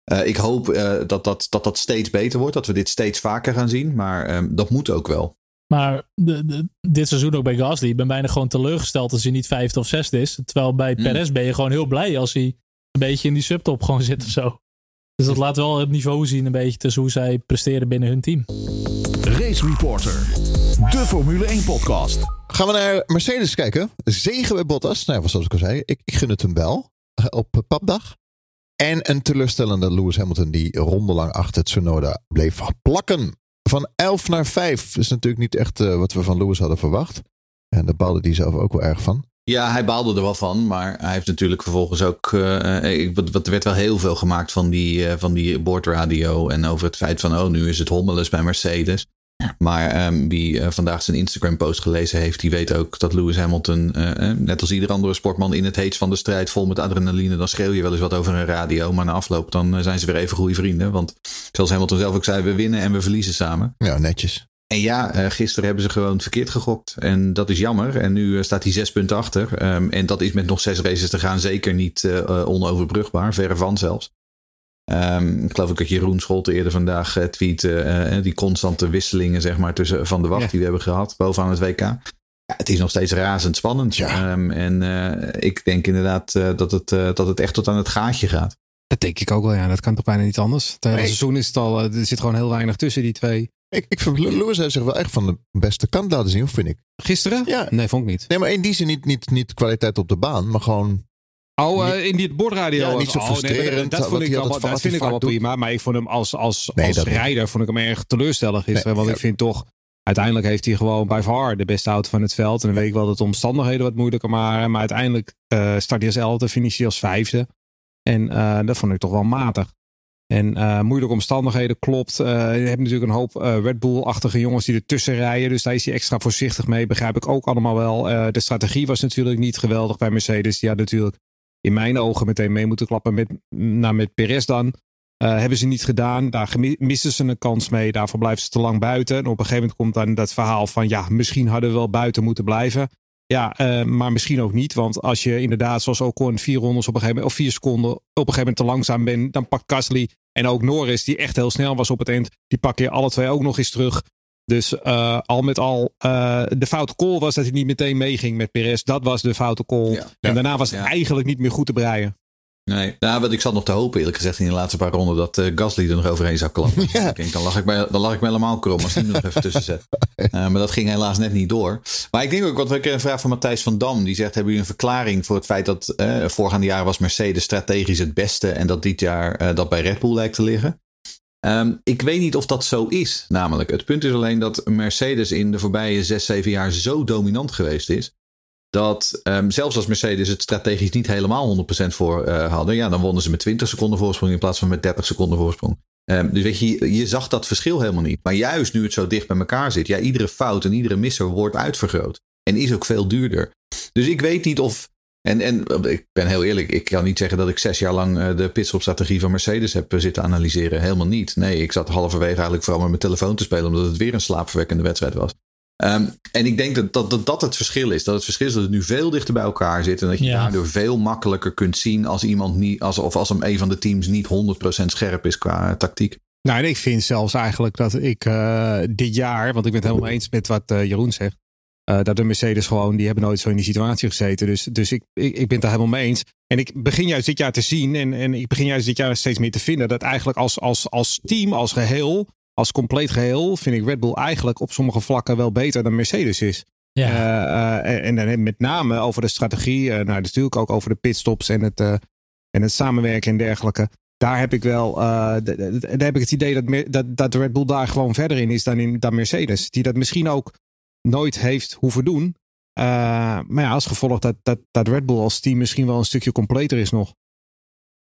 Ik hoop dat, dat, dat dat steeds beter wordt. Dat we dit steeds vaker gaan zien. Maar um, dat moet ook wel. Maar de, de, dit seizoen ook bij Gasly. Ik ben bijna gewoon teleurgesteld als hij niet vijfde of zesde is. Terwijl bij mm. Perez ben je gewoon heel blij als hij een beetje in die subtop gewoon zit of zo. Dus dat laat wel het niveau zien een beetje tussen hoe zij presteren binnen hun team. Race Reporter, de Formule 1 podcast. Gaan we naar Mercedes kijken. Zegen bij Bottas. Nou, zoals ik al zei, ik, ik gun het hem wel op papdag. En een teleurstellende Lewis Hamilton die rondelang achter Tsunoda bleef plakken. Van 11 naar 5 is natuurlijk niet echt uh, wat we van Lewis hadden verwacht. En daar baalde hij zelf ook wel erg van. Ja, hij baalde er wel van, maar hij heeft natuurlijk vervolgens ook. Uh, er werd wel heel veel gemaakt van die, uh, van die boordradio. En over het feit van, oh, nu is het hommeles bij Mercedes. Maar um, wie uh, vandaag zijn Instagram-post gelezen heeft, die weet ook dat Lewis Hamilton, net als ieder andere sportman, in het heet van de strijd vol met adrenaline, dan schreeuw je wel eens wat over een radio. Maar na afloop dan zijn ze weer even goede vrienden. Want zoals Hamilton zelf ook zei, we winnen en we verliezen samen. Ja, netjes. En ja, gisteren hebben ze gewoon verkeerd gegokt. En dat is jammer. En nu staat hij zes punten achter. Um, en dat is met nog zes races te gaan zeker niet onoverbrugbaar. Verre van zelfs. Um, ik geloof ook dat Jeroen Scholte eerder vandaag tweette. die constante wisselingen zeg maar, tussen van de wacht ja. die we hebben gehad bovenaan het WK. Ja, het is nog steeds razendspannend. Ja. Um, en ik denk inderdaad dat, het, dat het echt tot aan het gaatje gaat. Dat denk ik ook wel, ja. Dat kan toch bijna niet anders. Het hele nee. seizoen is het al, er zit gewoon heel weinig tussen die twee. Ik, ik vind Lewis heeft zich wel echt van de beste kant laten zien, vind ik. Gisteren? Ja. Nee, vond ik niet. Nee, maar in die zin niet, niet, niet kwaliteit op de baan, maar gewoon... Oh, uh, in die bordradio. Ja, niet zo frustrerend. Oh, nee, dat vond ik al, dat vind ik al wel prima. Maar ik vond hem als, als, nee, als rijder vond ik hem erg teleurstellend gisteren. Nee, want ja. ik vind toch... Uiteindelijk heeft hij gewoon bij far de beste auto van het veld. En dan weet ik wel dat de omstandigheden wat moeilijker waren. Maar uiteindelijk uh, start hij als elfde, finish hij als vijfde. En uh, dat vond ik toch wel matig. En uh, moeilijke omstandigheden klopt. Uh, je hebt natuurlijk een hoop uh, Red Bull-achtige jongens die ertussen rijden. Dus daar is hij extra voorzichtig mee. Begrijp ik ook allemaal wel. de strategie was natuurlijk niet geweldig bij Mercedes. Die had natuurlijk in mijn ogen meteen mee moeten klappen met, nou, met Perez dan. hebben ze niet gedaan. Daar missen ze een kans mee. Daarvoor blijven ze te lang buiten. En op een gegeven moment komt dan dat verhaal van... ja, misschien hadden we wel buiten moeten blijven. Ja, uh, maar misschien ook niet. Want als je inderdaad, zoals ook in vier rondes op een gegeven moment, of vier seconden op een gegeven moment te langzaam bent, dan pakt Gasly en ook Norris, die echt heel snel was op het eind, die pak je alle twee ook nog eens terug. Dus uh, al met al, uh, de foute call was dat hij niet meteen meeging met Perez. Dat was de foute call. Ja, en daarna was het ja. eigenlijk niet meer goed te breien. Nee, nou, wat ik zat nog te hopen, eerlijk gezegd, in de laatste paar ronden dat uh, Gasly er nog overheen zou klappen. <laughs> Ja. Ik denk, dan lag ik, me, dan lag ik me helemaal krom als die er nog even tussen zet. Uh, <laughs> maar dat ging helaas net niet door. Maar ik denk ook, wat ik een vraag van Matthijs van Dam. Die zegt, hebben jullie een verklaring voor het feit dat uh, voorgaande jaar was Mercedes strategisch het beste en dat dit jaar dat bij Red Bull lijkt te liggen? Um, ik weet niet of dat zo is, namelijk. Het punt is alleen dat Mercedes in de voorbije zes, zeven jaar zo dominant geweest is dat um, zelfs als Mercedes het strategisch niet helemaal 100% voor uh, hadden, ja, dan wonnen ze met 20 seconden voorsprong in plaats van met 30 seconden voorsprong. Um, dus weet je, je zag dat verschil helemaal niet. Maar juist nu het zo dicht bij elkaar zit, ja, iedere fout en iedere misser wordt uitvergroot. En is ook veel duurder. Dus ik weet niet of. En, en ik ben heel eerlijk, ik kan niet zeggen dat ik zes jaar lang uh, de pitstopstrategie van Mercedes heb uh, zitten analyseren. Helemaal niet. Nee, ik zat halverwege eigenlijk vooral met mijn telefoon te spelen, omdat het weer een slaapverwekkende wedstrijd was. Um, en ik denk dat dat, dat dat het verschil is. Dat het verschil is dat het nu veel dichter bij elkaar zit. En dat je ja. daardoor veel makkelijker kunt zien als iemand niet, als, of als een van de teams niet 100% scherp is qua uh, tactiek. Nou, en ik vind zelfs eigenlijk dat ik uh, dit jaar, want ik ben het helemaal eens met wat uh, Jeroen zegt. Uh, dat de Mercedes gewoon, die hebben nooit zo in die situatie gezeten. Dus, dus ik, ik, ik ben het daar helemaal mee eens. En ik begin juist dit jaar te zien en, en ik begin juist dit jaar steeds meer te vinden dat eigenlijk als, als, als team, als geheel, als compleet geheel vind ik Red Bull eigenlijk op sommige vlakken wel beter dan Mercedes is. Ja. Uh, uh, en dan met name over de strategie, nou natuurlijk ook over de pitstops en het, en het samenwerken en dergelijke. Daar heb ik wel, daar heb ik het idee dat, dat, dat Red Bull daar gewoon verder in is dan, in, dan Mercedes. Die dat misschien ook nooit heeft hoeven doen. maar ja, als gevolg dat, dat, dat Red Bull als team misschien wel een stukje completer is nog.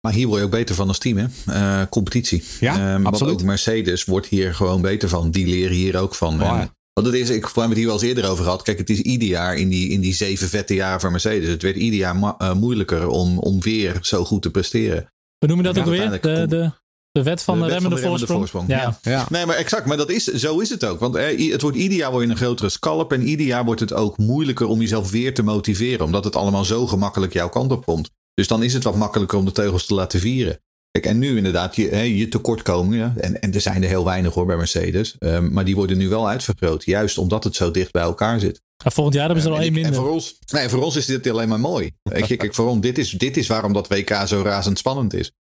Maar hier word je ook beter van als team, hè? Eh, competitie. Ja, Ehm, want absoluut. ook Mercedes wordt hier gewoon beter van. Die leren hier ook van. En, want het is, ik we hebben het hier wel eens eerder over gehad. Kijk, het is ieder jaar in die, in die zeven vette jaren van Mercedes. Het werd ieder jaar eh, moeilijker om, om weer zo goed te presteren. We noemen dat ook weer? De, de wet van de, wet remmende van de remmende voorsprong. voorsprong, Ja. Ja. Nee, maar exact. Maar dat is, zo is het ook. Want eh, het wordt ieder jaar word je een grotere scalp. En ieder jaar wordt het ook moeilijker om jezelf weer te motiveren. Omdat het allemaal zo gemakkelijk jouw kant op komt. Dus dan is het wat makkelijker om de teugels te laten vieren. Kijk, en nu inderdaad, je, hè, je tekortkomingen. En, en er zijn er heel weinig hoor bij Mercedes. ehm, maar die worden nu wel uitvergroot. Juist omdat het zo dicht bij elkaar zit. Ja, volgend jaar hebben ze er al En één ik- en minder. voor ons, nee, voor ons is dit alleen maar mooi. Weet je, kijk, voor ons, dit, is, dit is waarom dat WK zo razend spannend is.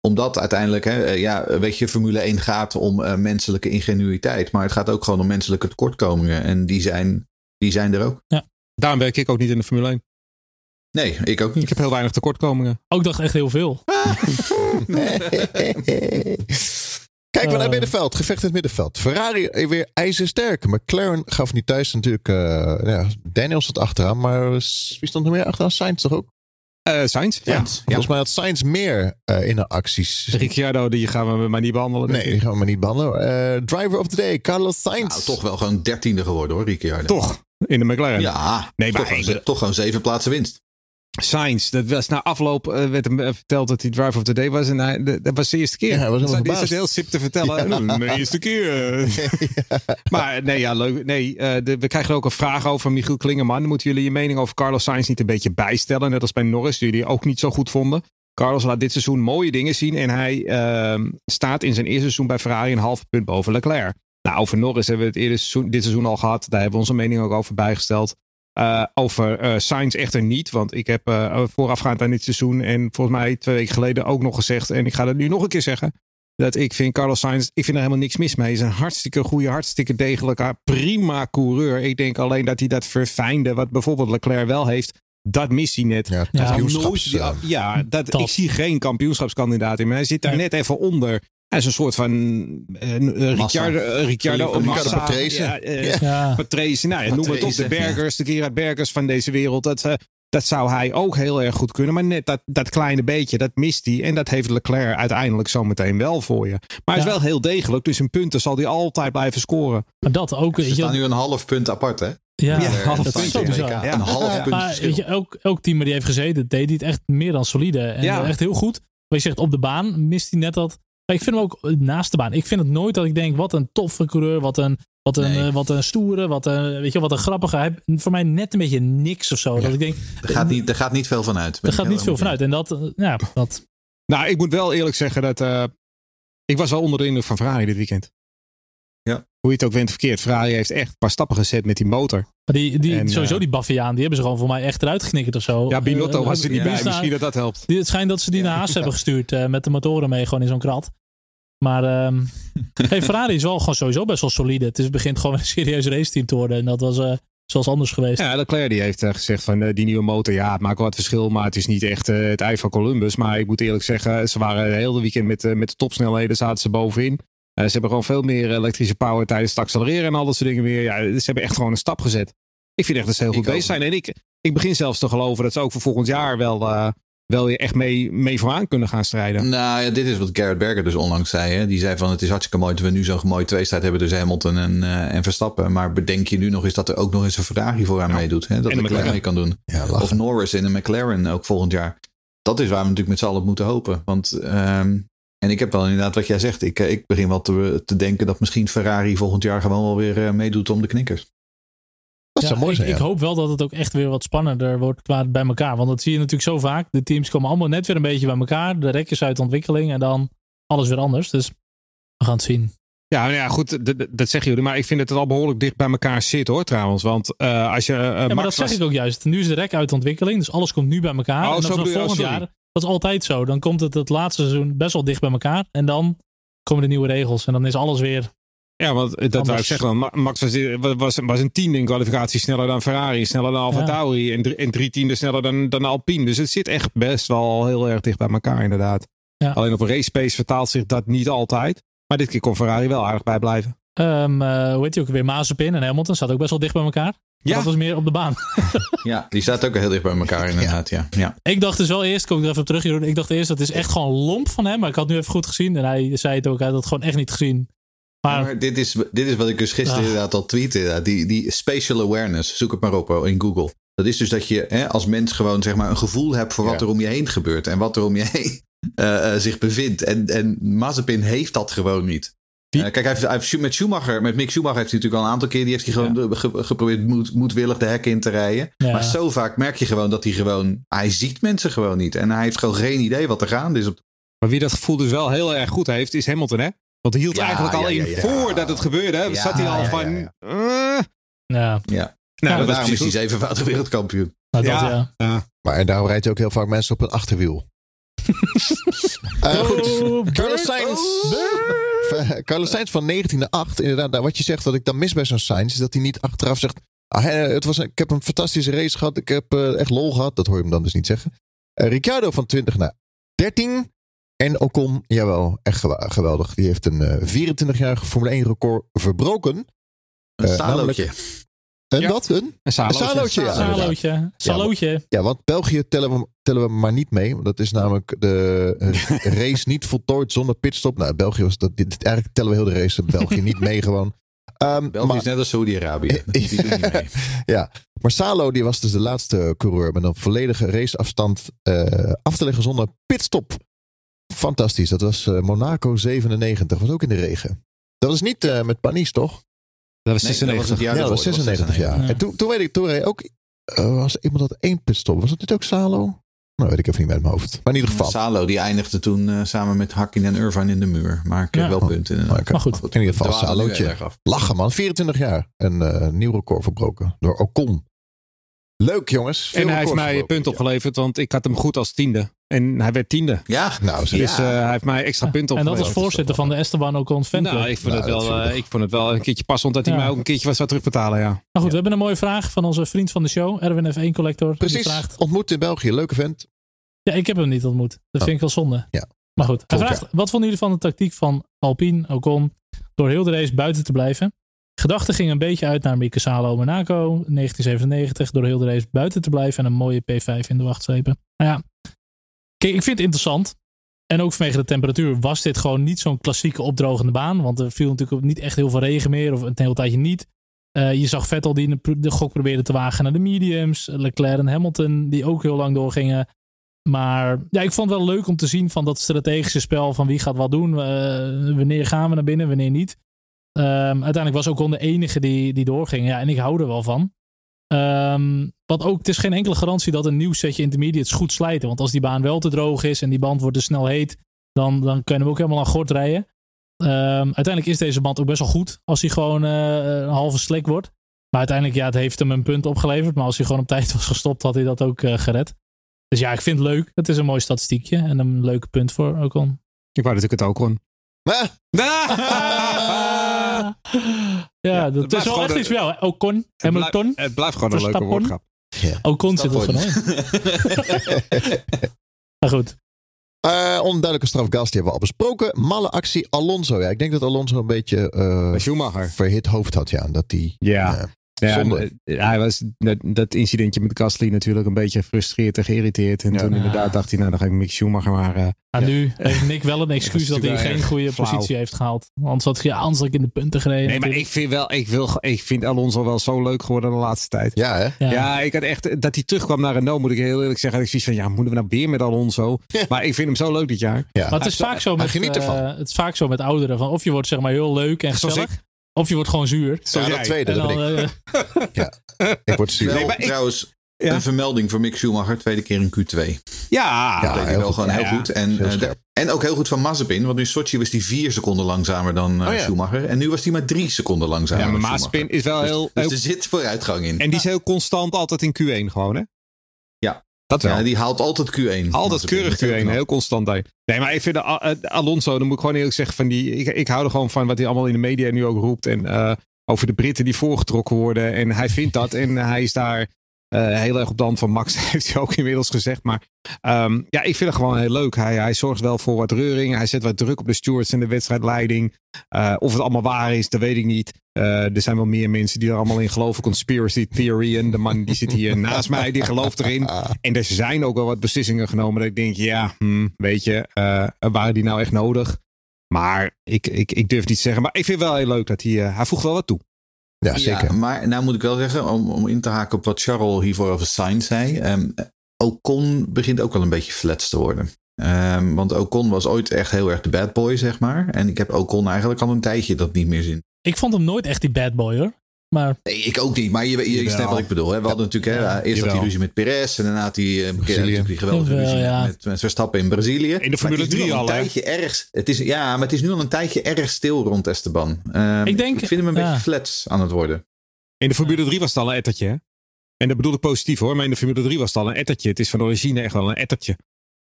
Omdat uiteindelijk, hè, eh, ja, weet je, Formule 1 gaat om eh, menselijke ingenuïteit. Maar het gaat ook gewoon om menselijke tekortkomingen. En die zijn, die zijn er ook. Daarom werk ik ook niet in de Formule 1. Nee, ik ook niet. Ik heb heel weinig tekortkomingen. Ook dacht echt heel veel. <laughs> Kijk we naar Eh. het middenveld. Gevecht in het middenveld. Ferrari weer ijzersterk. McLaren gaf niet thuis natuurlijk. eh ja, Daniels zat achteraan. Maar wie stond er meer achteraan? Sainz toch ook? Sainz? Ja. Ja. Volgens mij had Sainz meer eh, in de acties. Ricciardo, die gaan we maar niet behandelen. Nee, die gaan we maar niet behandelen. Eh, driver of the day, Carlos Sainz. Nou, toch wel gewoon dertiende geworden hoor, Ricciardo. Toch, in de McLaren. Ja, Nee, maar toch, ik gewoon, toch gewoon zeven plaatsen winst. Sainz, dat was na afloop eh, werd hem eh, verteld dat hij driver of the day was. En hij, dat dat was de eerste keer. Ja, hij was hij is het heel sip te vertellen. Nou, De eerste keer. eh. <laughs> Maar nee, ja, leuk. Nee, de- we krijgen ook een vraag over Michiel Klingeman. Moeten jullie je mening over Carlos Sainz niet een beetje bijstellen? Net als bij Norris, die jullie ook niet zo goed vonden. Carlos laat dit seizoen mooie dingen zien. En hij ehm, staat in zijn eerste seizoen bij Ferrari een half punt boven Leclerc. Nou, over Norris hebben we het eerder seizoen, dit seizoen al gehad. Daar hebben we onze mening ook over bijgesteld. Eh, over eh Sainz echter niet. Want ik heb eh, voorafgaand aan dit seizoen en volgens mij twee weken geleden ook nog gezegd. En ik ga het nu nog een keer zeggen. Dat ik vind Carlos Sainz, ik vind er helemaal niks mis mee. Hij is een hartstikke goede, hartstikke degelijke, prima coureur. Ik denk alleen dat hij dat verfijnde, wat bijvoorbeeld Leclerc wel heeft. Dat mist hij net. Ja, Ja, nooit- ja, dat, Dat. ik zie geen kampioenschapskandidaat in. Maar hij zit daar net even onder. Hij is een soort van eh, eh. Ricciardo, eh, Ricciardo Massa. Patrese. Ja, Ja. Ja. Patrese, nou ja, noem het op. De Bergers, de Gerard Bergers van deze wereld. Dat, eh, dat zou hij ook heel erg goed kunnen. Maar net dat, dat kleine beetje, dat mist hij. En dat heeft Leclerc uiteindelijk zometeen wel voor je. Maar hij is wel heel degelijk. Dus in punten zal hij altijd blijven scoren. Maar dat ook. Ze staan nu een half punt apart, hè? ja, Ja, Eh, half dat is. Ja. Een half punt Maar verschil. weet je, elk, elk team waar die heeft gezeten, deed hij het echt meer dan solide. En Ja. echt heel goed. Maar je zegt op de baan mist hij net dat. Maar ik vind hem ook eh, naast de baan. Ik vind het nooit dat ik denk, wat een toffe coureur, wat een, wat een, Nee. eh, wat een stoere, wat een, weet je, wat een grappige. Hij heeft voor mij net een beetje niks of zo. Dat ik denk, Er gaat niet, er gaat niet veel van uit. er gaat niet veel vanuit. En dat, eh, ja, dat, Nou, ik moet wel eerlijk zeggen dat... eh, ik was wel onder de indruk van Ferrari dit weekend. Ja. Hoe je het ook bent verkeerd. Ferrari heeft echt een paar stappen gezet met die motor. maar die, die, En, sowieso eh, die Baviaan, die hebben ze gewoon voor mij echt eruit geknikkerd of zo. Ja, Binotto Eh, was er niet die bij. Misschien dat dat helpt. Die, het schijnt dat ze die naar Haas hebben gestuurd eh, met de motoren mee, gewoon in zo'n krat. Maar ehm <laughs> hey, Ferrari is wel gewoon sowieso best wel solide. Het is, begint gewoon een serieus raceteam te worden. En dat was eh, zoals anders geweest. Ja, Leclerc die heeft eh, gezegd van eh, die nieuwe motor, ja, het maakt wel wat verschil, maar het is niet echt het ei van Columbus. Maar ik moet eerlijk zeggen, ze waren heel de weekend met, eh, met de topsnelheden, zaten ze bovenin. Ze hebben gewoon veel meer elektrische power tijdens het accelereren en al dat soort dingen meer. Ja, ze hebben echt gewoon een stap gezet. Ik vind echt dat ze heel Ik goed bezig zijn. En ik, ik begin zelfs te geloven dat ze ook voor volgend jaar wel, eh, wel weer echt mee, mee vooraan kunnen gaan strijden. Nou ja, dit is wat Garrett Berger dus onlangs zei. Hè? Die zei van het is hartstikke mooi dat we nu zo'n mooie tweestrijd hebben tussen Hamilton en, eh, en Verstappen. Maar bedenk je nu nog eens dat er ook nog eens een Ferrari vooraan meedoet. Hè? Dat Leclerc McLaren. mee kan doen. Ja. Of Norris in een McLaren ook volgend jaar. Dat is waar we natuurlijk met z'n allen op moeten hopen. Want, ehm, en ik heb wel inderdaad wat jij zegt. Ik, eh, ik begin wel te, te denken dat misschien Ferrari volgend jaar gewoon wel weer eh, meedoet om de knikkers. Dat zou Ja, mooi ik, zijn. ik ja. hoop wel dat het ook echt weer wat spannender wordt qua bij elkaar. Want dat zie je natuurlijk zo vaak. De teams komen allemaal net weer een beetje bij elkaar. De rekjes uit ontwikkeling en dan alles weer anders. Dus we gaan het zien. Ja, nou ja, goed, dat zeggen jullie. Maar ik vind dat het al behoorlijk dicht bij elkaar zit hoor, trouwens. Want eh, als je. eh, Ja, maar Max dat zeg was- ik ook juist. Nu is de rek uit ontwikkeling. Dus alles komt nu bij elkaar. Oh, en dan vanaf oh, volgend sorry. jaar. Dat is altijd zo. Dan komt het het laatste seizoen best wel dicht bij elkaar. En dan komen de nieuwe regels. En dan is alles weer. Ja, want dat wou ik zeggen. Max was, was, was een tiende in kwalificatie sneller dan Ferrari, sneller dan Alfa Ja. Tauri en, drie- en drie tienden sneller dan, dan Alpine. Dus het zit echt best wel heel erg dicht bij elkaar inderdaad. Ja. Alleen op een race pace vertaalt zich dat niet altijd. Maar dit keer kon Ferrari wel aardig bij blijven. Ehm, eh, hoe heet hij ook weer? Mazepin en Hamilton staat ook best wel dicht bij elkaar. Ja. Dat was meer op de baan. <laughs> Ja, die staat ook heel dicht bij elkaar inderdaad. Ja. Ja. ik dacht dus wel eerst, kom ik er even op terug, Jeroen. Ik dacht eerst, dat is echt gewoon lomp van hem. Maar ik had nu even goed gezien. En hij zei het ook, hij had het gewoon echt niet gezien. Maar, Maar dit is, dit is wat ik dus gisteren Ah. inderdaad al tweette. inderdaad. Die, die spatial awareness, zoek het maar op in Google. Dat is dus dat je hè, als mens gewoon zeg maar, een gevoel hebt voor wat Ja. er om je heen gebeurt. En wat er om je <laughs> heen eh, eh, zich bevindt. En, en Mazepin heeft dat gewoon niet. Eh, kijk, hij heeft, hij heeft met Schumacher, met Mick Schumacher heeft hij natuurlijk al een aantal keer. Die heeft hij gewoon ge- geprobeerd moed, moedwillig de hekken in te rijden. Ja. Maar zo vaak merk je gewoon dat hij gewoon, hij ziet mensen gewoon niet. En hij heeft gewoon geen idee wat er gaande is op Maar wie dat gevoel dus wel heel erg goed heeft, is Hamilton, hè? Want hij hield Ja, eigenlijk al ja, ja, in ja. voordat het gebeurde. Zat hij al ja, van... ja, ja. eh, ja, Ja. nou, Nou, dat was daarom is hij zevenvoudig wereldkampioen. nou, dat, Ja. ja. Maar en daarom rijdt hij ook heel vaak mensen op een achterwiel. <laughs> Eh, goed. Oh, Carlos Sainz. Carlos Sainz van 19e 8. Inderdaad, nou, wat je zegt, wat ik dan mis bij zo'n Sainz, is dat hij niet achteraf zegt. Ah, hè, het was een, ik heb een fantastische race gehad. Ik heb eh, echt lol gehad. Dat hoor je hem dan dus niet zeggen. Eh, Ricciardo van 20 naar 13. En Ocon, jawel, echt geweldig. Die heeft een eh 24-jarige Formule 1 record verbroken. Een Eh, stalootje. En Ja. wat? Een? Een Een salootje. salootje, ja. Salootje. Salootje. Ja, want België tellen we, tellen we maar niet mee. Want dat is namelijk de eh, <laughs> race niet voltooid zonder pitstop. Nou, België was dat. Dit, eigenlijk tellen we heel de race België niet mee gewoon. <laughs> Ehm, België maar, is net als Saudi-Arabië. <laughs> Die doen niet mee. maar Salo die was dus de laatste coureur met een volledige raceafstand eh, af te leggen zonder pitstop. Fantastisch. Dat was eh, Monaco 97. Was ook in de regen. Dat was niet eh, met Panis, toch? Dat was Nee, 96. dat was het jaar ja, dat was daarvoor. 96 jaar. Ja. En toen, toen weet ik, toen reed ook, eh, was iemand dat één pitstop. Was dat niet ook Salo? Nou, weet ik even niet met mijn hoofd. Maar in ieder geval. Salo die eindigde toen eh, samen met Hakkin en Irvine in de muur. Maar ik heb Ja. wel punten. inderdaad. Oké. Maar goed. In ieder geval, Salootje. Lachen man, 24 jaar. Een eh, nieuw record verbroken door Ocon. Leuk jongens. Veel En hij heeft mij een punt opgeleverd, want ik had hem goed als tiende. En hij werd tiende. Ja, Nou. Dus eh, hij heeft mij extra punten En dat als voorzitter van de Esteban Ocon fanclub. Nou, ik vond, Nou, het wel, ik eh, ik vond het wel een keertje passend dat hij Ja. mij ook een keertje wat zou terugbetalen. Ja. Maar goed, we hebben een mooie vraag van onze vriend van de show, Erwin F1 Collector. Die Precies, vraagt, ontmoet in België. Leuke vent. ja, ik heb hem niet ontmoet. Dat Oh. vind ik wel zonde. Ja. Maar goed, hij vraagt, wat vonden jullie van de tactiek van Alpine, Ocon, door heel de race buiten te blijven? Gedachten gingen een beetje uit naar Mieke Salo Monaco 1997, door heel de race buiten te blijven en een mooie P5 in de wacht slepen. Nou ja, kijk, ik vind het interessant. En ook vanwege de temperatuur was dit gewoon niet zo'n klassieke opdrogende baan. Want er viel natuurlijk ook niet echt heel veel regen meer, of een hele tijdje niet. Eh, je zag Vettel die de, gok probeerde te wagen naar de mediums. Leclerc en Hamilton die ook heel lang doorgingen. Maar ja, ik vond het wel leuk om te zien van dat strategische spel van wie gaat wat doen. eh, wanneer gaan we naar binnen, wanneer niet. Ehm, uiteindelijk was Ocon de enige die, die doorging. Ja, en ik hou er wel van. Ehm, wat ook, het is geen enkele garantie dat een nieuw setje intermediates goed slijten. Want als die baan wel te droog is en die band wordt te snel heet, dan, dan kun je hem ook helemaal aan gort rijden. Ehm, uiteindelijk is deze band ook best wel goed als hij gewoon eh, een halve slik wordt. Maar uiteindelijk, ja, het heeft hem een punt opgeleverd. Maar als hij gewoon op <laughs> tijd was gestopt, had hij dat ook eh, gered. Dus ja, ik vind het leuk. Het is een mooi statistiekje en een leuke punt voor Ocon. Ik wou dat ik het ook. Ah, <laughs> <laughs> ja, dat is wel echt iets voor jou. hè? Ocon, Hamilton, Het blijft gewoon een leuke woordgrap. Ocon zit er gewoon. <laughs> Maar goed, Eh, onduidelijke straf Gas, die hebben we al besproken. Malle actie Alonso. Ja, ik denk dat Alonso een beetje eh, Bij Schumacher. verhit hoofd had. Ja, dat die, Ja. Ja, eh, hij was dat, dat incidentje met Gasly natuurlijk een beetje gefrustreerd en geïrriteerd. En Ja. toen inderdaad dacht hij, nou dan ga ik Mick Schumacher maar... eh, maar nu heeft Nick wel een <laughs> excuus dat, hij geen goede flauw. positie heeft gehaald. Anders had hij anders had ik in de punten gereden. Nee, maar ik vind, wel, ik, wil, ik vind Alonso wel zo leuk geworden de laatste tijd. ja, hè? Ja. Ja. ik had echt, dat hij terugkwam naar Renault, moet ik heel eerlijk zeggen. Dat ik zoiets van, ja, moeten we nou weer met Alonso? Maar ik vind hem zo leuk dit jaar. ja. Maar het is vaak zo met, eh, het is vaak zo met ouderen. Van of je wordt zeg maar heel leuk en Zoals gezellig. Of je wordt gewoon zuur. Zoals ja, jij. dat tweede, dat dan, ben ik. eh, <laughs> Ik word zuur. Wel, maar ik- trouwens, Ja. een vermelding voor Mick Schumacher. Tweede keer in Q2. Ja, Ja, dat deed hij heel wel goed. gewoon Ja, heel ja. goed. En, eh, en ook heel goed van Mazepin. Want in Sochi was hij vier seconden langzamer dan eh, Oh ja. Schumacher. En nu was hij maar drie seconden langzamer ja maar Schumacher. is wel Dus, heel... dus heel- er zit vooruitgang in. en die is heel constant altijd in Q1 gewoon, hè? Dat wel. Ja, die haalt altijd Q1. Altijd keurig Dat is Q1, knap. heel constant daar. Nee, maar ik vind de, eh, Alonso, dan moet ik gewoon eerlijk zeggen, van die, ik, ik hou er gewoon van wat hij allemaal in de media nu ook roept. En eh, over de Britten die voorgetrokken worden. En hij vindt dat en hij is daar Eh, heel erg op de hand van Max, <laughs> heeft hij ook inmiddels gezegd. Maar ehm, ja, ik vind het gewoon heel leuk. Hij, hij zorgt wel voor wat reuring. Hij zet wat druk op de stewards en de wedstrijdleiding. Uh, of het allemaal waar is, dat weet ik niet. Uh, er zijn wel meer mensen die er allemaal in geloven. Conspiracy theory. En de man die zit hier <laughs> naast mij, die gelooft erin. En er zijn ook wel wat beslissingen genomen. Dat ik denk, ja, hmm, weet je, waren die nou echt nodig? Maar ik, ik, ik durf niet te zeggen. Maar ik vind het wel heel leuk dat hij, hij voegt wel wat toe. Ja, zeker. Ja, maar nou moet ik wel zeggen, om, om in te haken op wat Charles hiervoor over Sainz zei. Um, Ocon begint ook wel een beetje flats te worden. Um, want Ocon was ooit echt heel erg de bad boy, zeg maar. En ik heb Ocon eigenlijk al een tijdje dat niet meer zien. Ik vond hem nooit echt die bad boy hoor. Maar... Nee, ik ook niet. Maar je, je, je snapt wat ik bedoel. Hè? We hadden natuurlijk hè, eerst had hij ruzie met Perez. En daarna had hij uh, die geweldige ruzie ja. met, met, Verstappen in Brazilië. In de Formule 3 al. Een tijdje erg, het is, ja, maar het is nu al een tijdje erg stil rond Esteban. Um, ik, denk, ik vind hem een beetje flats aan het worden. In de Formule 3 was het al een ettertje. Hè? En dat bedoel ik positief hoor. Maar in de Formule 3 was het al een ettertje. Het is van origine echt wel een ettertje.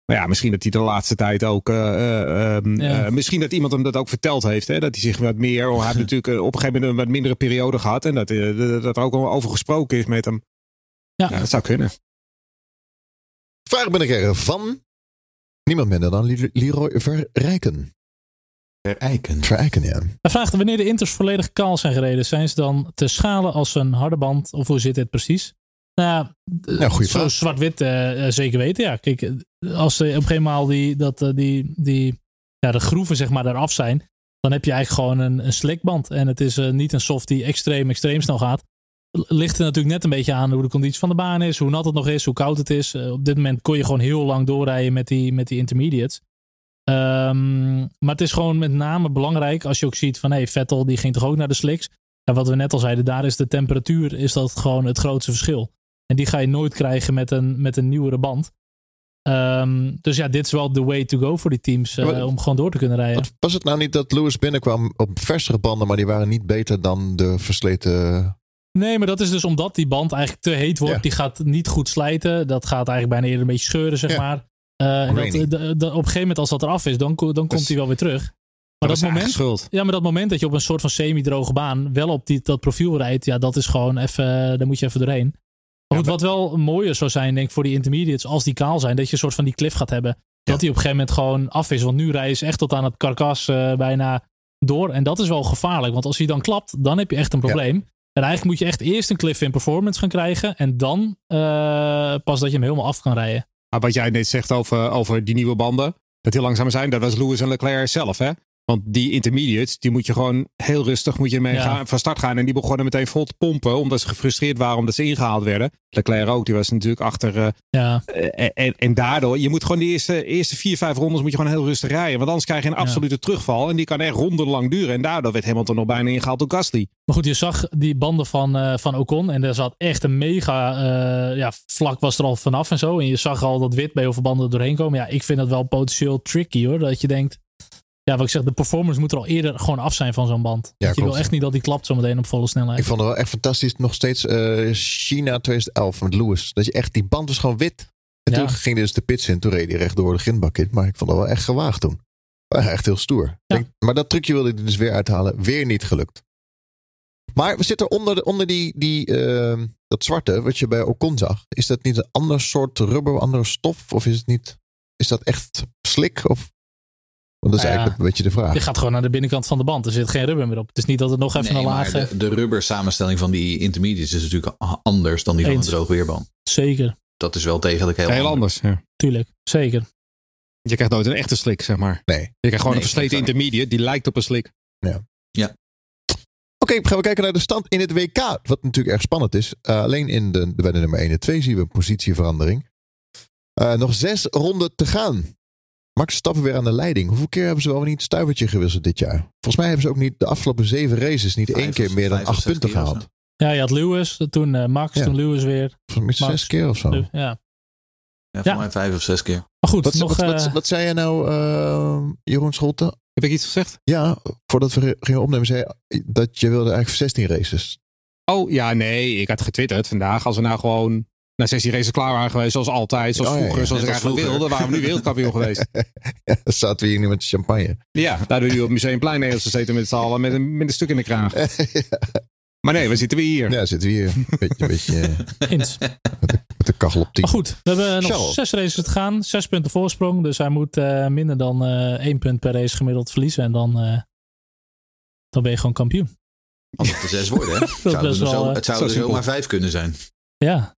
Maar ja, misschien dat hij de laatste tijd ook. Uh, uh, misschien dat iemand hem dat ook verteld heeft. Hè? Dat hij zich wat meer. Hij heeft <laughs> natuurlijk op een gegeven moment een wat mindere periode gehad. En dat, dat er ook al over gesproken is met hem. Ja, ja dat zou kunnen. Vraag ben ik van. Niemand minder dan Leroy Verrijken. Verijken. Verijken, ja. Hij vraagt wanneer de inters volledig kaal zijn gereden. Zijn ze dan te schalen als een harde band? Of hoe zit dit precies? Nou ja, zo zwart-wit uh, zeker weten. Ja, kijk, als ze op een gegeven moment die, dat, uh, die, die, ja, de groeven zeg maar eraf zijn, dan heb je eigenlijk gewoon een, een slikband. En het is uh, niet een soft die extreem, extreem snel gaat. Ligt er natuurlijk net een beetje aan hoe de conditie van de baan is, hoe nat het nog is, hoe koud het is. op dit moment kon je gewoon heel lang doorrijden met die, met die intermediates. Um, maar het is gewoon met name belangrijk als je ook ziet van hey, Vettel die ging toch ook naar de slicks. En wat we net al zeiden, daar is de temperatuur is dat gewoon het grootste verschil. En die ga je nooit krijgen met een, met een nieuwere band. Um, dus ja, dit is wel de way to go voor die teams uh, om gewoon door te kunnen rijden. Was het nou niet dat Lewis binnenkwam op versere banden, maar die waren niet beter dan de versleten Nee, maar dat is dus omdat die band eigenlijk te heet wordt. Ja. Die gaat niet goed slijten. Dat gaat eigenlijk bijna eerder een beetje scheuren, zeg ja. maar. Uh, dat, op een gegeven moment als dat eraf is, dan, dan komt hij wel weer terug. Maar dat, dat moment, ja, maar dat moment dat je op een soort van semi-droge baan wel op die, dat profiel rijdt, ja, dat is gewoon even, daar moet je even doorheen. Maar goed, wat wel mooier zou zijn, denk ik, voor die intermediates, als die kaal zijn, dat je een soort van die cliff gaat hebben. Dat die op een gegeven moment gewoon af is. Want nu rijden ze echt tot aan het karkas uh, bijna door. En dat is wel gevaarlijk. Want als hij dan klapt, dan heb je echt een probleem. En eigenlijk moet je echt eerst een cliff in performance gaan krijgen. En dan uh, pas dat je hem helemaal af kan rijden. Maar wat jij net zegt over, over die nieuwe banden, dat heel langzaam zijn, dat was Lewis en Leclerc zelf. Hè? Want die intermediates, die moet je gewoon heel rustig moet je mee gaan, van start gaan. En die begonnen meteen vol te pompen, omdat ze gefrustreerd waren omdat ze ingehaald werden. Leclerc ook, die was natuurlijk achter. Uh, ja. Uh, en, en, daardoor, je moet gewoon die eerste, eerste vier, vijf rondes moet je gewoon heel rustig rijden. Want anders krijg je een absolute ja. terugval. En die kan echt rondenlang duren. En daardoor werd Hamilton nog bijna ingehaald door Gasly. Maar goed, je zag die banden van, uh, van Ocon. En er zat echt een mega ja, vlak was er al vanaf en zo. En je zag al dat wit bij heel veel banden doorheen komen. Ja, ik vind dat wel potentieel tricky hoor. Dat je denkt, ja, wat ik zeg, de performance moet er al eerder gewoon af zijn van zo'n band. Ja, je wil echt niet dat die klapt zometeen op volle snelheid. Ik vond het wel echt fantastisch. Nog steeds uh, China 2011 met Lewis. Dat je echt, die band is gewoon wit. En ja. toen ging dus de pits in. Toen reed hij recht door de grindbak in. Maar ik vond dat wel echt gewaagd toen. Echt heel stoer. Ja. Denk, maar dat trucje wilde hij dus weer uithalen. Weer niet gelukt. Maar we zitten onder, de, onder die, die, uh, dat zwarte, wat je bij Ocon zag. Is dat niet een ander soort rubber, andere stof? Of is het niet, is dat echt slik? Of want dat is eigenlijk een beetje de vraag. Je gaat gewoon naar de binnenkant van de band. Er zit geen rubber meer op. Het is niet dat het nog even nee, een lage... De, de rubber samenstelling van die intermediates is natuurlijk anders dan die Eens. van een droogweerband. Zeker. Dat is wel degelijk heel, heel anders. ja. Tuurlijk, zeker. Je krijgt nooit een echte slik, zeg maar. Nee. Je krijgt gewoon nee, een versleten intermediate die lijkt op een slik. Ja. Ja. Oké, okay, gaan we kijken naar de stand in het WK. Wat natuurlijk erg spannend is. Uh, alleen in de, bij de nummer 1 en 2 zien we een positieverandering. Uh, nog zes ronden te gaan. Max stappen weer aan de leiding. Hoeveel keer hebben ze wel niet stuivertje gewisseld dit jaar? Volgens mij hebben ze ook niet de afgelopen zeven races niet één keer meer dan acht punten gehaald. Ja, je had Lewis, toen uh, Max, ja. toen Lewis weer. Volgens mij zes keer of zo. Ja. Ja, voor ja. mij vijf of zes keer. Maar goed, wat, nog, wat, wat, wat, zei je nou, uh, Jeroen Scholte? Heb ik iets gezegd? Ja, voordat we gingen opnemen, zei je dat je wilde eigenlijk 16 races. Oh ja, nee, ik had getwitterd vandaag. Als we nou gewoon na 16 races klaar waren geweest, zoals altijd. Zoals oh, vroeger, ja, zoals ik eigenlijk vroeger. wilde. waren we nu wereldkampioen geweest. <laughs> ja, dan zaten we hier nu met de champagne. Ja, daar doen we op Museumplein Nederlands gezeten met z'n allen met een, met een stuk in de kraag. <laughs> Maar nee, we zitten weer hier. Ja, zitten we hier. Een beetje, beetje eh, <laughs> Eens. met de kachel op 10. Maar goed, we hebben nog Charles. zes races te gaan. Zes punten voorsprong. Dus hij moet eh, minder dan eh, één punt per race gemiddeld verliezen. En dan, eh, dan ben je gewoon kampioen. Als het er zes worden, hè? Zou er wel, zo, het zou zo er zomaar vijf kunnen zijn. Ja,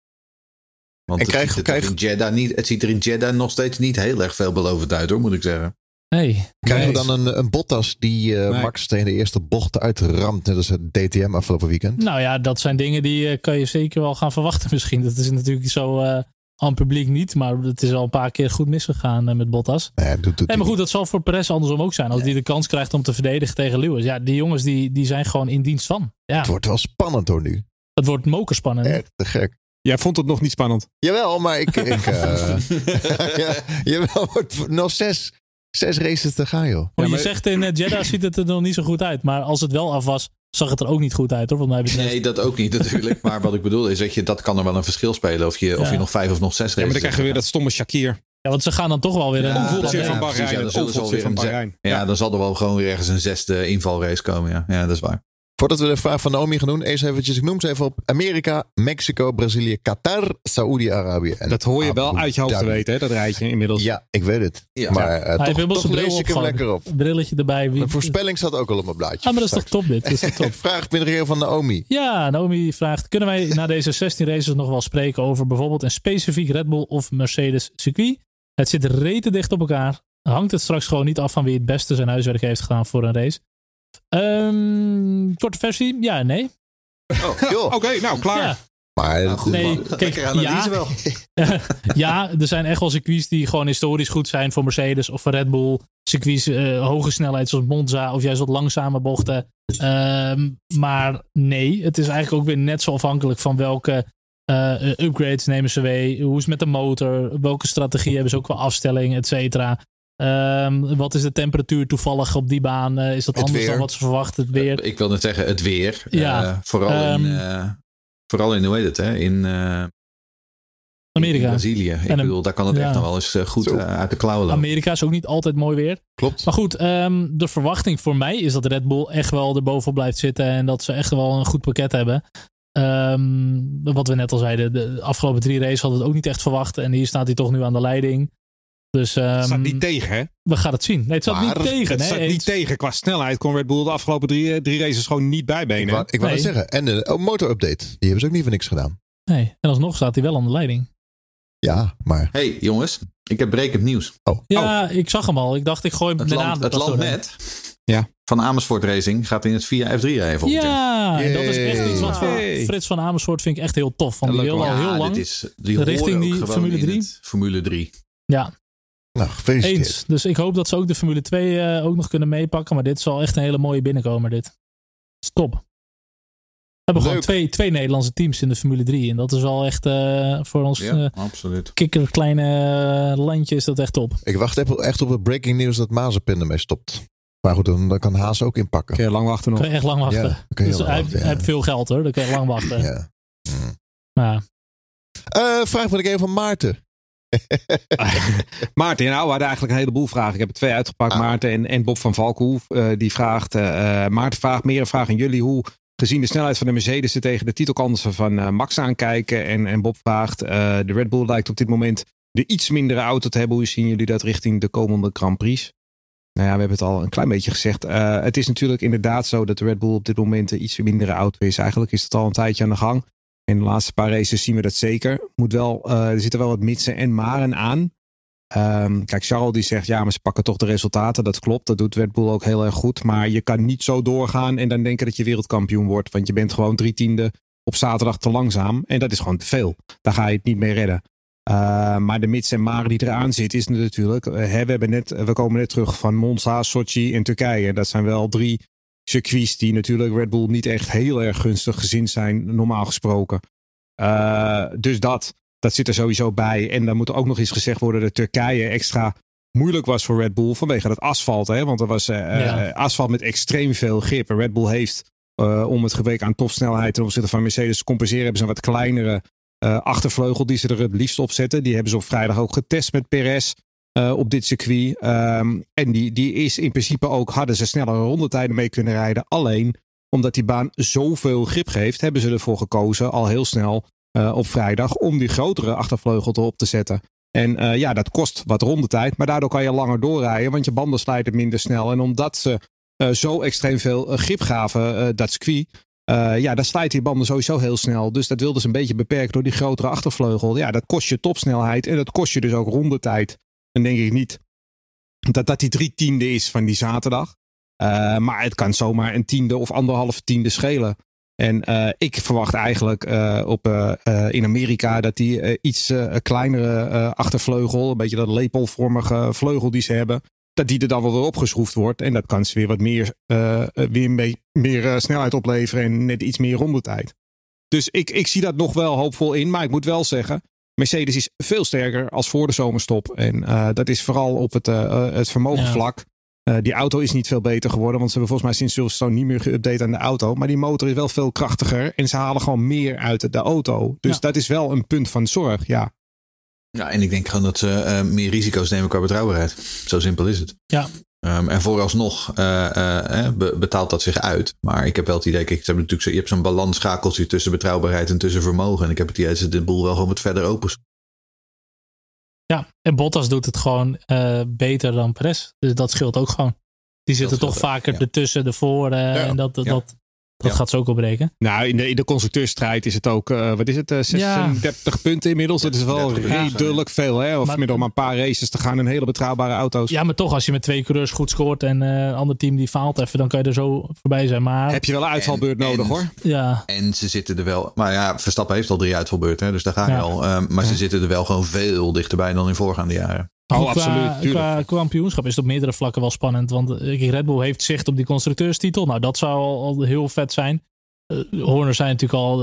Want En het, krijg- er toch in Jeddah niet, het ziet er in Jeddah nog steeds niet heel erg veelbelovend uit, hoor, moet ik zeggen. nee. Krijgen we dan een, een Bottas die eh, Nee. Max tegen de eerste bocht uitramt, net als het DTM afgelopen weekend? Nou ja, dat zijn dingen die eh, kan je zeker wel gaan verwachten misschien. Dat is natuurlijk zo eh aan het publiek niet. Maar het is al een paar keer goed misgegaan met Bottas. Nee, doet, doet Nee, maar goed, dat zal voor Perez andersom ook zijn. Als die de kans krijgt om te verdedigen tegen Lewis. Ja, die jongens die, die zijn gewoon in dienst van. Ja, Het wordt wel spannend hoor nu. het wordt mokerspannend. Echt te gek. Jij vond het nog niet spannend. Jawel, maar ik... ik <laughs> eh, <laughs> ja, jawel, nog zes, zes races te gaan joh. Want Ja, je maar- zegt in eh, Jeddah ziet het er nog niet zo goed uit. Maar als het wel af was, zag het er ook niet goed uit hoor. Wat mij betreft. Nee, dat ook niet natuurlijk. Maar wat ik bedoel is dat je dat kan er wel een verschil spelen. Of je, of je nog vijf of nog zes races Ja, maar dan krijg je weer dat stomme Shakir. Ja, want ze gaan dan toch wel weer... Ja, een Onvoltje ja, van Bahrein. Ja, dan zal er wel gewoon weer ergens een zesde invalrace komen. Ja, ja dat is waar. Voordat we de vraag van Naomi gaan doen, eerst eventjes, ik noem ze even op. Amerika, Mexico, Brazilië, Qatar, Saoedi-Arabië. en Dat hoor je wel uit je hoofd te weten, hè, dat rijtje inmiddels. Ja, ik weet het. Ja. Maar eh, Hij heeft toch, lees ik hem lekker op. Brilletje erbij. Wie... Mijn voorspelling staat ook al op mijn blaadje. Ah, maar dat is toch top dit. Dat is toch <laughs> top. Vraag binnen van Naomi. Ja, Naomi vraagt: kunnen wij na deze 16 races nog wel spreken over bijvoorbeeld een specifiek Red Bull of Mercedes circuit? Het zit rete dicht op elkaar. Hangt het straks gewoon niet af van wie het beste zijn huiswerk heeft gedaan voor een race? Ehm, korte versie, ja en nee. Oh. <laughs> Oké, nou klaar. Ja, Maar Nou, goed, Nee, man. kijk, Lekker analyse ja. wel. <laughs> ja, er zijn echt wel circuits die gewoon historisch goed zijn voor Mercedes of voor Red Bull. Circuits, eh, hoge snelheid zoals Monza of juist wat langzame bochten. Ehm, maar nee, het is eigenlijk ook weer net zo afhankelijk van welke eh, eh, upgrades nemen ze mee. Hoe is het met de motor? Welke strategie hebben ze ook qua afstelling, et cetera. Ehm, wat is de temperatuur toevallig op die baan? Eh, is dat Het anders dan wat ze verwachten? Het weer. Ik wil net zeggen, het weer. Ja. Eh, vooral, in, Ehm, eh, vooral in, hoe heet het, hè? In, eh, Amerika. in Brazilië. Ik En bedoel, daar kan het ja. echt nog wel eens eh, goed Zo. eh, uit de klauwen lopen. Amerika is ook niet altijd mooi weer. Klopt. Maar goed, ehm, de verwachting voor mij is dat Red Bull echt wel erbovenop blijft zitten. En dat ze echt wel een goed pakket hebben. Ehm, wat we net al zeiden, de afgelopen drie races hadden we het ook niet echt verwacht. En hier staat hij toch nu aan de leiding. Dus ehm, Het staat niet tegen, hè? we gaan het zien. Nee, het staat Maar niet tegen. Het nee, staat eens. niet tegen. Qua snelheid kon Red Bull de afgelopen drie, eh, drie races gewoon niet Ik bijbenen. wou, ik wou Nee. het zeggen. En de oh, motor-update. Die hebben ze ook niet voor niks gedaan. Nee, en alsnog staat hij wel aan de leiding. Ja, maar... hey, jongens. Ik heb brekend nieuws. Ja, ik zag hem al. Ik dacht, ik gooi hem Het land, er het land net Ja. van Amersfoort Racing gaat in het 4 F3 rijden volgend jaar. Ja, en dat is echt iets wat voor. Frits van Amersfoort vind ik echt heel tof. Want Ja, die wil al heel lang. dit is, die richting die Formule in 3. het Formule 3. Ja, Nou, gefeliciteerd. Eens. Dus ik hoop dat ze ook de Formule 2 eh, ook nog kunnen meepakken. Maar dit zal echt een hele mooie binnenkomer. Dit. Stop. We hebben gewoon twee, twee Nederlandse teams in de Formule 3. En dat is wel echt eh, voor ons Ja, eh absoluut. kikker kleine landje is dat echt top. Ik wacht echt op het breaking news dat Mazepin ermee stopt. Maar goed, dan, dan kan Haas ook inpakken. Kun je lang wachten nog. Kun je echt lang wachten. Ja, je dus hij, wachten, heeft- ja. hij heeft veel geld hoor. Dan kun je lang wachten. Ja. Mm. Vraag van ik even van Maarten. <laughs> Maarten, nou, we hadden eigenlijk een heleboel vragen. Ik heb er twee uitgepakt. Ah. Maarten en, en Bob van Valkenhoef. eh, die vraagt, eh, eh, Maarten vraagt meer een vraag aan jullie. Hoe, gezien de snelheid van de Mercedes, ze tegen de titelkansen van Max aankijken. En, en Bob vraagt, de Red Bull lijkt op dit moment de iets mindere auto te hebben. Hoe zien jullie dat richting de komende Grand Prix? Nou ja, we hebben het al een klein beetje gezegd. Het is natuurlijk inderdaad zo dat de Red Bull op dit moment een iets mindere auto is. Eigenlijk is het al een tijdje aan de gang. In de laatste paar races zien we dat zeker. Moet wel, eh, er zitten wel wat mitsen en maren aan. Ehm, kijk, Charles die zegt ja, maar ze pakken toch de resultaten. Dat klopt, dat doet Red Bull ook heel erg goed. Maar je kan niet zo doorgaan en dan denken dat je wereldkampioen wordt. Want je bent gewoon drie tiende op zaterdag te langzaam. En dat is gewoon te veel. Daar ga je het niet mee redden. Uh, maar de mits en maren die eraan zit is natuurlijk. Uh, hè, we, hebben net, we komen net terug van Monza, Sochi en Turkije. Dat zijn wel drie circuits die natuurlijk Red Bull niet echt heel erg gunstig gezien zijn, normaal gesproken. Uh, dus dat, dat zit er sowieso bij. En dan moet er ook nog eens gezegd worden dat Turkije extra moeilijk was voor Red Bull vanwege dat asfalt. Hè? Want er was uh, ja. asfalt met extreem veel grip. En Red Bull heeft uh, om het gebrek aan topsnelheid ten opzichte van Mercedes te compenseren, hebben ze een wat kleinere achtervleugel die ze er het liefst op zetten. Die hebben ze op vrijdag ook getest met Perez. Uh, op dit circuit. Um, en die, die is in principe ook, hadden ze snellere rondetijden mee kunnen rijden. Alleen omdat die baan zoveel grip geeft, hebben ze ervoor gekozen al heel snel uh, op vrijdag om die grotere achtervleugel erop te zetten. En uh, ja, dat kost wat rondetijd, maar daardoor kan je langer doorrijden, want je banden slijten minder snel. En omdat ze zo extreem veel grip gaven, dat circuit, ja, daar slijt die banden sowieso heel snel. Dus dat wilden ze een beetje beperken door die grotere achtervleugel. Ja, dat kost je topsnelheid en dat kost je dus ook rondetijd. Dan denk ik niet dat dat die drie tiende is van die zaterdag. Uh, maar het kan zomaar een tiende of anderhalve tiende schelen. En uh, ik verwacht eigenlijk uh, op, in Amerika dat die iets kleinere achtervleugel, een beetje dat lepelvormige vleugel die ze hebben, dat die er dan wel weer opgeschroefd wordt. En dat kan ze weer wat meer, weer meer snelheid opleveren en net iets meer rondetijd. Dus ik, ik zie dat nog wel hoopvol in. Maar ik moet wel zeggen, Mercedes is veel sterker als voor de zomerstop. En dat is vooral op het, het vermogenvlak. Ja. Uh, die auto is niet veel beter geworden, want ze hebben volgens mij sinds Silverstone niet meer geüpdate aan de auto. Maar die motor is wel veel krachtiger en ze halen gewoon meer uit de auto. Dus ja. dat is wel een punt van zorg, ja. Ja, en ik denk gewoon dat ze uh, meer risico's nemen qua betrouwbaarheid. Zo simpel is het. Ja. Um, en vooralsnog uh, be betaalt dat zich uit. Maar ik heb wel het idee, kijk, ze hebben natuurlijk zo, je hebt zo'n balansschakeltje tussen betrouwbaarheid en tussen vermogen. En ik heb het idee dat ze de boel wel gewoon wat verder open ja, en Bottas doet het gewoon uh, beter dan Perez. Dus dat scheelt ook gewoon. Die zitten toch vaker ja. ertussen, ervoor. Ja. En dat, dat, dat, dat gaat ze ook opbreken. Nou, in de, in de constructeurstrijd is het ook, uh, wat is het, uh, 36 punten inmiddels. Dat is wel redelijk veel, hè? Of maar, middel maar een paar races te gaan in hele betrouwbare auto's. Ja, maar toch, als je met twee coureurs goed scoort en een ander team die faalt even, dan kan je er zo voorbij zijn. Maar... Heb je wel een uitvalbeurt en, nodig, en, hoor. Ja. En ze zitten er wel, maar ja, Verstappen heeft al drie uitvalbeurten, dus daar ga je ja. al. Um, maar ze zitten er wel gewoon veel dichterbij dan in voorgaande jaren. Oh, qua, absoluut. Qua kampioenschap is het op meerdere vlakken wel spannend. Want Red Bull heeft zicht op die constructeurstitel. Nou, dat zou al heel vet zijn. Uh, Horner zijn natuurlijk al.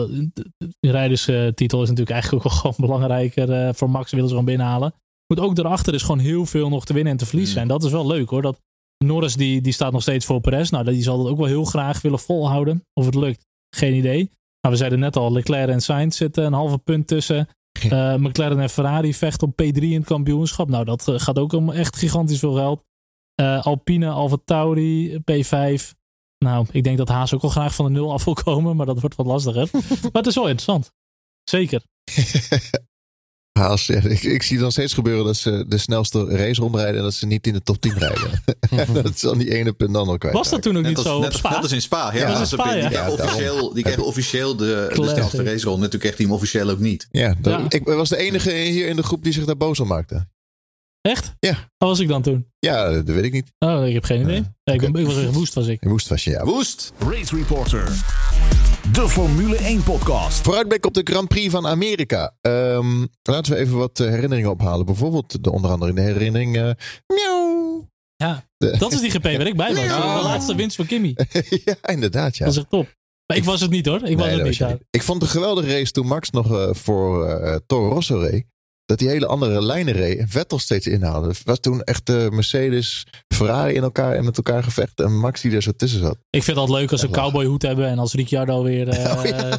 De rijderstitel is natuurlijk eigenlijk ook wel <laughs> gewoon belangrijker. Uh, voor Max willen ze gewoon binnenhalen. Moet ook daarachter is gewoon heel veel nog te winnen en te verliezen zijn. Dat is wel leuk hoor. Dat Norris die, die staat nog steeds voor Perez. Nou, die zal dat ook wel heel graag willen volhouden. Of het lukt, geen idee. Nou, we zeiden net al, Leclerc en Sainz zitten een halve punt tussen. Uh, McLaren en Ferrari vechten op P3 in het kampioenschap. Nou, dat gaat ook om echt gigantisch veel geld. Alpine, Alfa Tauri, P5. Nou, ik denk dat Haas ook wel graag van de nul af wil komen, maar dat wordt wat lastiger. <laughs> maar het is wel interessant. Zeker. <laughs> Haas, ja, ik, ik, zie dan steeds gebeuren dat ze de snelste race rondrijden en dat ze niet in de top 10 rijden. <laughs> dat is dan die ene punt dan al kwijt. Was dat toen ook net niet als, zo net, op Spa? Net als in Spa. Ja, dat is Spa, die, ja. kregen officieel, die kregen officieel de, de snelste race ronde. Toen kreeg hij hem officieel ook niet. Ja, dat, ja, ik was de enige hier in de groep die zich daar boos om maakte. Echt? Ja. Wat was ik dan toen? Ja, dat weet ik niet. Oh, ik heb geen idee. Ik, ben, ik was echt woest was ik. Woest was je, ja. Woest! Race Reporter. De Formule 1 podcast. Vooruitblik op de Grand Prix van Amerika. Um, laten we even wat herinneringen ophalen. Bijvoorbeeld de, onder andere in de herinnering... Uh, miauw. Ja, de, dat is die GP waar ik bij was. De laatste winst van Kimmy. <laughs> ja, inderdaad. Ja. Dat is echt top. Maar ik was het niet hoor. Ik was het niet. Was niet. Ik vond het een geweldige race toen Max nog uh, voor uh, Toro Rosso reed dat die hele andere lijnen reed en Vettel steeds inhaalde. Het was toen echt de Mercedes, Ferrari in elkaar en met elkaar gevecht en Max die er zo tussen zat. Ik vind dat leuk als ze een cowboyhoed hebben en als Ricciardo weer uh, <laughs> oh, ja.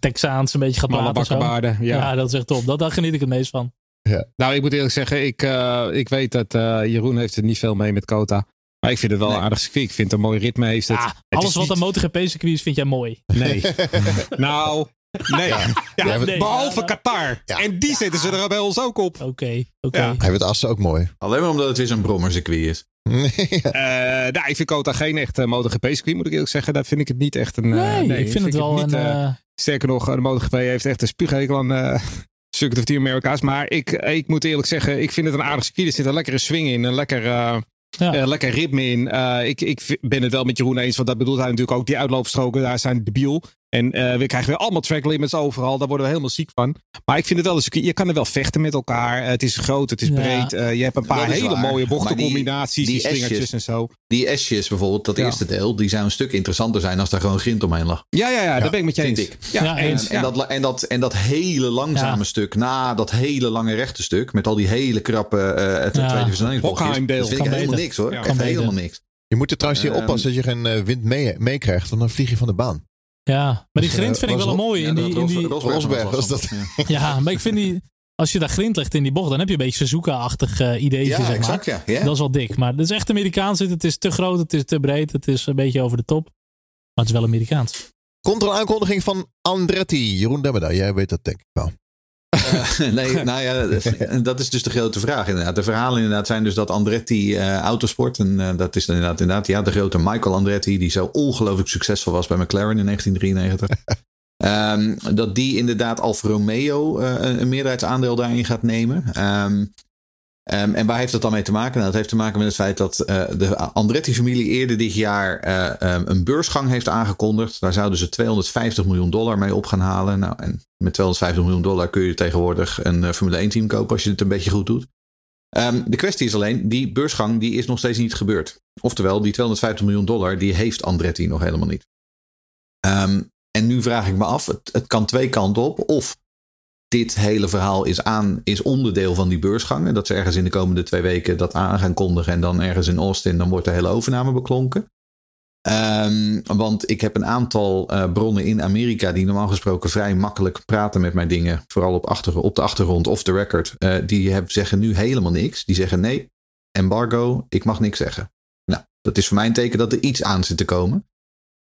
Texaans een beetje gaat praten. Ja. ja, dat is echt top. Dat, daar geniet ik het meest van. Ja. Nou, ik moet eerlijk zeggen, ik, uh, ik weet dat uh, Jeroen heeft er niet veel mee met Kota. Maar ik vind het wel nee. een aardig circuit. Ik vind het een mooi ritme. Heeft het. Ja, het alles wat niet... een MotoGP-circuit is, vind jij mooi. Nee. <laughs> nou, Nee, ja. Ja, nee. behalve Qatar. En die zetten ze er bij ons ook op. Oké, oké. Okay. Hij vindt Assen ook mooi. Alleen maar omdat het weer zo'n brommercircuit is. uh, nou, ik vind Kota geen echt uh, MotoGP-circuit, moet ik eerlijk zeggen. Daar vind ik het niet echt een... Uh, nee, nee, ik vind het wel niet, een... sterker nog, de MotoGP heeft echt een spuughekel <laughs> aan Circuit of the America's. Maar ik, ik moet eerlijk zeggen, ik vind het een aardig circuit. Er zit een lekkere swing in, een lekker... Ja. Uh, lekker ritme in. Uh, ik, ik ben het wel met Jeroen eens, want dat bedoelt hij natuurlijk ook. Die uitloopstroken, daar zijn debiel. En uh, we krijgen weer allemaal track limits overal. Daar worden we helemaal ziek van. Maar ik vind het wel eens. Je kan er wel vechten met elkaar. het is groot, het is breed. Ja. je hebt een paar hele waar. mooie bochtencombinaties, die, die, die slingertjes en zo. Die S's bijvoorbeeld, dat ja. eerste deel, die zou een stuk interessanter zijn als daar gewoon grind omheen lag. Ja, ja, ja, daar ben ik met je eens. Ik. Ja, en, eens. En, dat, en, dat, en dat hele langzame stuk, na dat hele lange rechte stuk, met al die hele krappe uh, tweede versnellingsbochtjes. Dat vind ik helemaal niks hoor. Echt helemaal niks. Je moet er trouwens hier oppassen dat je geen wind meekrijgt, want dan vlieg je van de baan. Ja, maar die grind vind ik wel een mooie. In die, in die... Rosberg was dat. <laughs> Ja, maar ik vind die... Als je daar grind legt in die bocht, dan heb je een beetje Suzuka-achtig uh, ideetje, ja, zeg maar. Exact, ja. Yeah. Dat is wel dik. Maar het is echt Amerikaans. Het is te groot, het is te breed, het is een beetje over de top. het is wel Amerikaans. Komt er een aankondiging van Andretti? Jeroen Demmeda, jij weet dat denk ik wel. Uh, <laughs> nee, <laughs> nou ja, dat is dus de grote vraag inderdaad. De verhalen inderdaad zijn dus dat Andretti uh, Autosport, en uh, dat is inderdaad, inderdaad ja, de grote Michael Andretti, die zo ongelooflijk succesvol was bij McLaren in 1993. um, <laughs> dat die inderdaad Alfa Romeo een meerderheidsaandeel daarin gaat nemen. Um, Um, en waar heeft dat dan mee te maken? Nou, dat heeft te maken met het feit dat uh, de Andretti-familie eerder dit jaar uh, um, een beursgang heeft aangekondigd. Daar zouden ze 250 miljoen dollar mee op gaan halen. Nou, en met 250 miljoen dollar kun je tegenwoordig een uh, Formule 1-team kopen als je het een beetje goed doet. Um, de kwestie is alleen, die beursgang die is nog steeds niet gebeurd. Oftewel, die 250 miljoen dollar, die heeft Andretti nog helemaal niet. en nu vraag ik me af, het kan twee kanten op. Of dit hele verhaal is, aan, is onderdeel van die beursgangen. Dat ze ergens in de komende twee weken dat aan gaan kondigen. En dan ergens in Austin, dan wordt de hele overname beklonken. Um, want ik heb een aantal uh, bronnen in Amerika die normaal gesproken vrij makkelijk praten met mijn dingen. Vooral op, achter, op de achtergrond, off the record. Uh, die heb, zeggen nu helemaal niks. Die zeggen nee, embargo, ik mag niks zeggen. Nou, dat is voor mij een teken dat er iets aan zit te komen.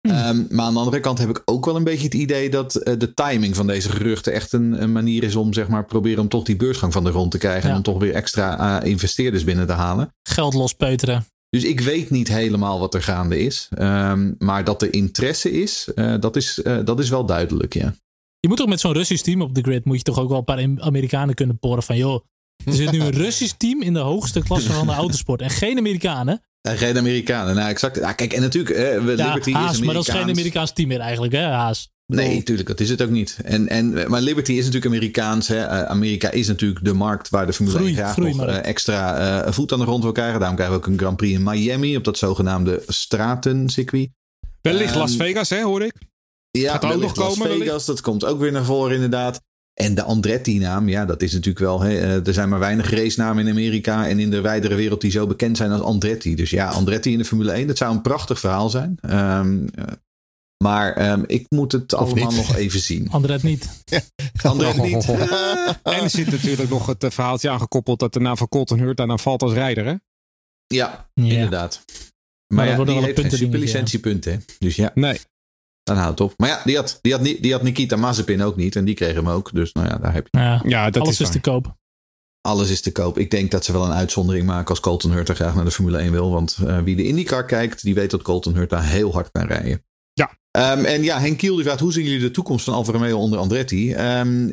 Hmm. Um, maar aan de andere kant heb ik ook wel een beetje het idee dat uh, de timing van deze geruchten echt een, een, manier is om zeg maar proberen om toch die beursgang van de grond te krijgen. Ja. En om toch weer extra uh, investeerders binnen te halen. Geld lospeuteren. Dus ik weet niet helemaal wat er gaande is. Um, maar dat er interesse is, uh, dat is, dat is wel duidelijk, ja. Je moet toch met zo'n Russisch team op de grid, moet je toch ook wel een paar Amerikanen kunnen poren van joh, er zit nu een Russisch team in de hoogste klasse van de autosport en geen Amerikanen. En geen Amerikanen. Nou, exact. Ja, kijk, en natuurlijk, eh, Ja, Liberty Haas, is maar dat is geen Amerikaans team meer eigenlijk, hè, Haas? Nee, tuurlijk, dat is het ook niet. En, en, maar Liberty is natuurlijk Amerikaans. Hè. Uh, Amerika is natuurlijk de markt waar de Formule Groei, 1 graag groei, nog uh, extra uh, voet aan de grond wil krijgen. Daarom krijgen we ook een Grand Prix in Miami op dat zogenaamde stratencircuit. Wellicht Ehm, Las Vegas, hè, hoor ik. Ja, Gaat ook wellicht nog Las komen, Vegas, wellicht? dat komt ook weer naar voren inderdaad. En de Andretti-naam, ja, dat is natuurlijk wel. Hè, eh, er zijn maar weinig racenamen in Amerika en in de wijdere wereld die zo bekend zijn als Andretti. Dus ja, Andretti in de Formule 1, dat zou een prachtig verhaal zijn. Ehm, eh, maar ehm, ik moet het allemaal niet. nog even zien. <laughs> Andret niet. Andretti niet. <laughs> En er zit natuurlijk nog het eh, verhaaltje aangekoppeld dat de naam van Colton Hurt daarna valt als rijder, hè? ja, Ja. inderdaad. Maar Maar dat ja, die heeft geen superlicentiepunten. Dus ja, Nee. Dan houdt het op. Maar ja, die had, die had, niet- die had Nikita Mazepin ook niet. En die kreeg hem ook. Dus nou ja, daar heb je. Ja, Ja, dat alles is te koop. Alles is te koop. Ik denk dat ze wel een uitzondering maken als Colton Hurt er graag naar de Formule 1 wil. Want eh, wie de IndyCar kijkt, die weet dat Colton Hurt daar heel hard kan rijden. Ja. Ehm, en ja, Henk Kiel die vraagt, hoe zien jullie de toekomst van Alfa Romeo onder Andretti? Ehm,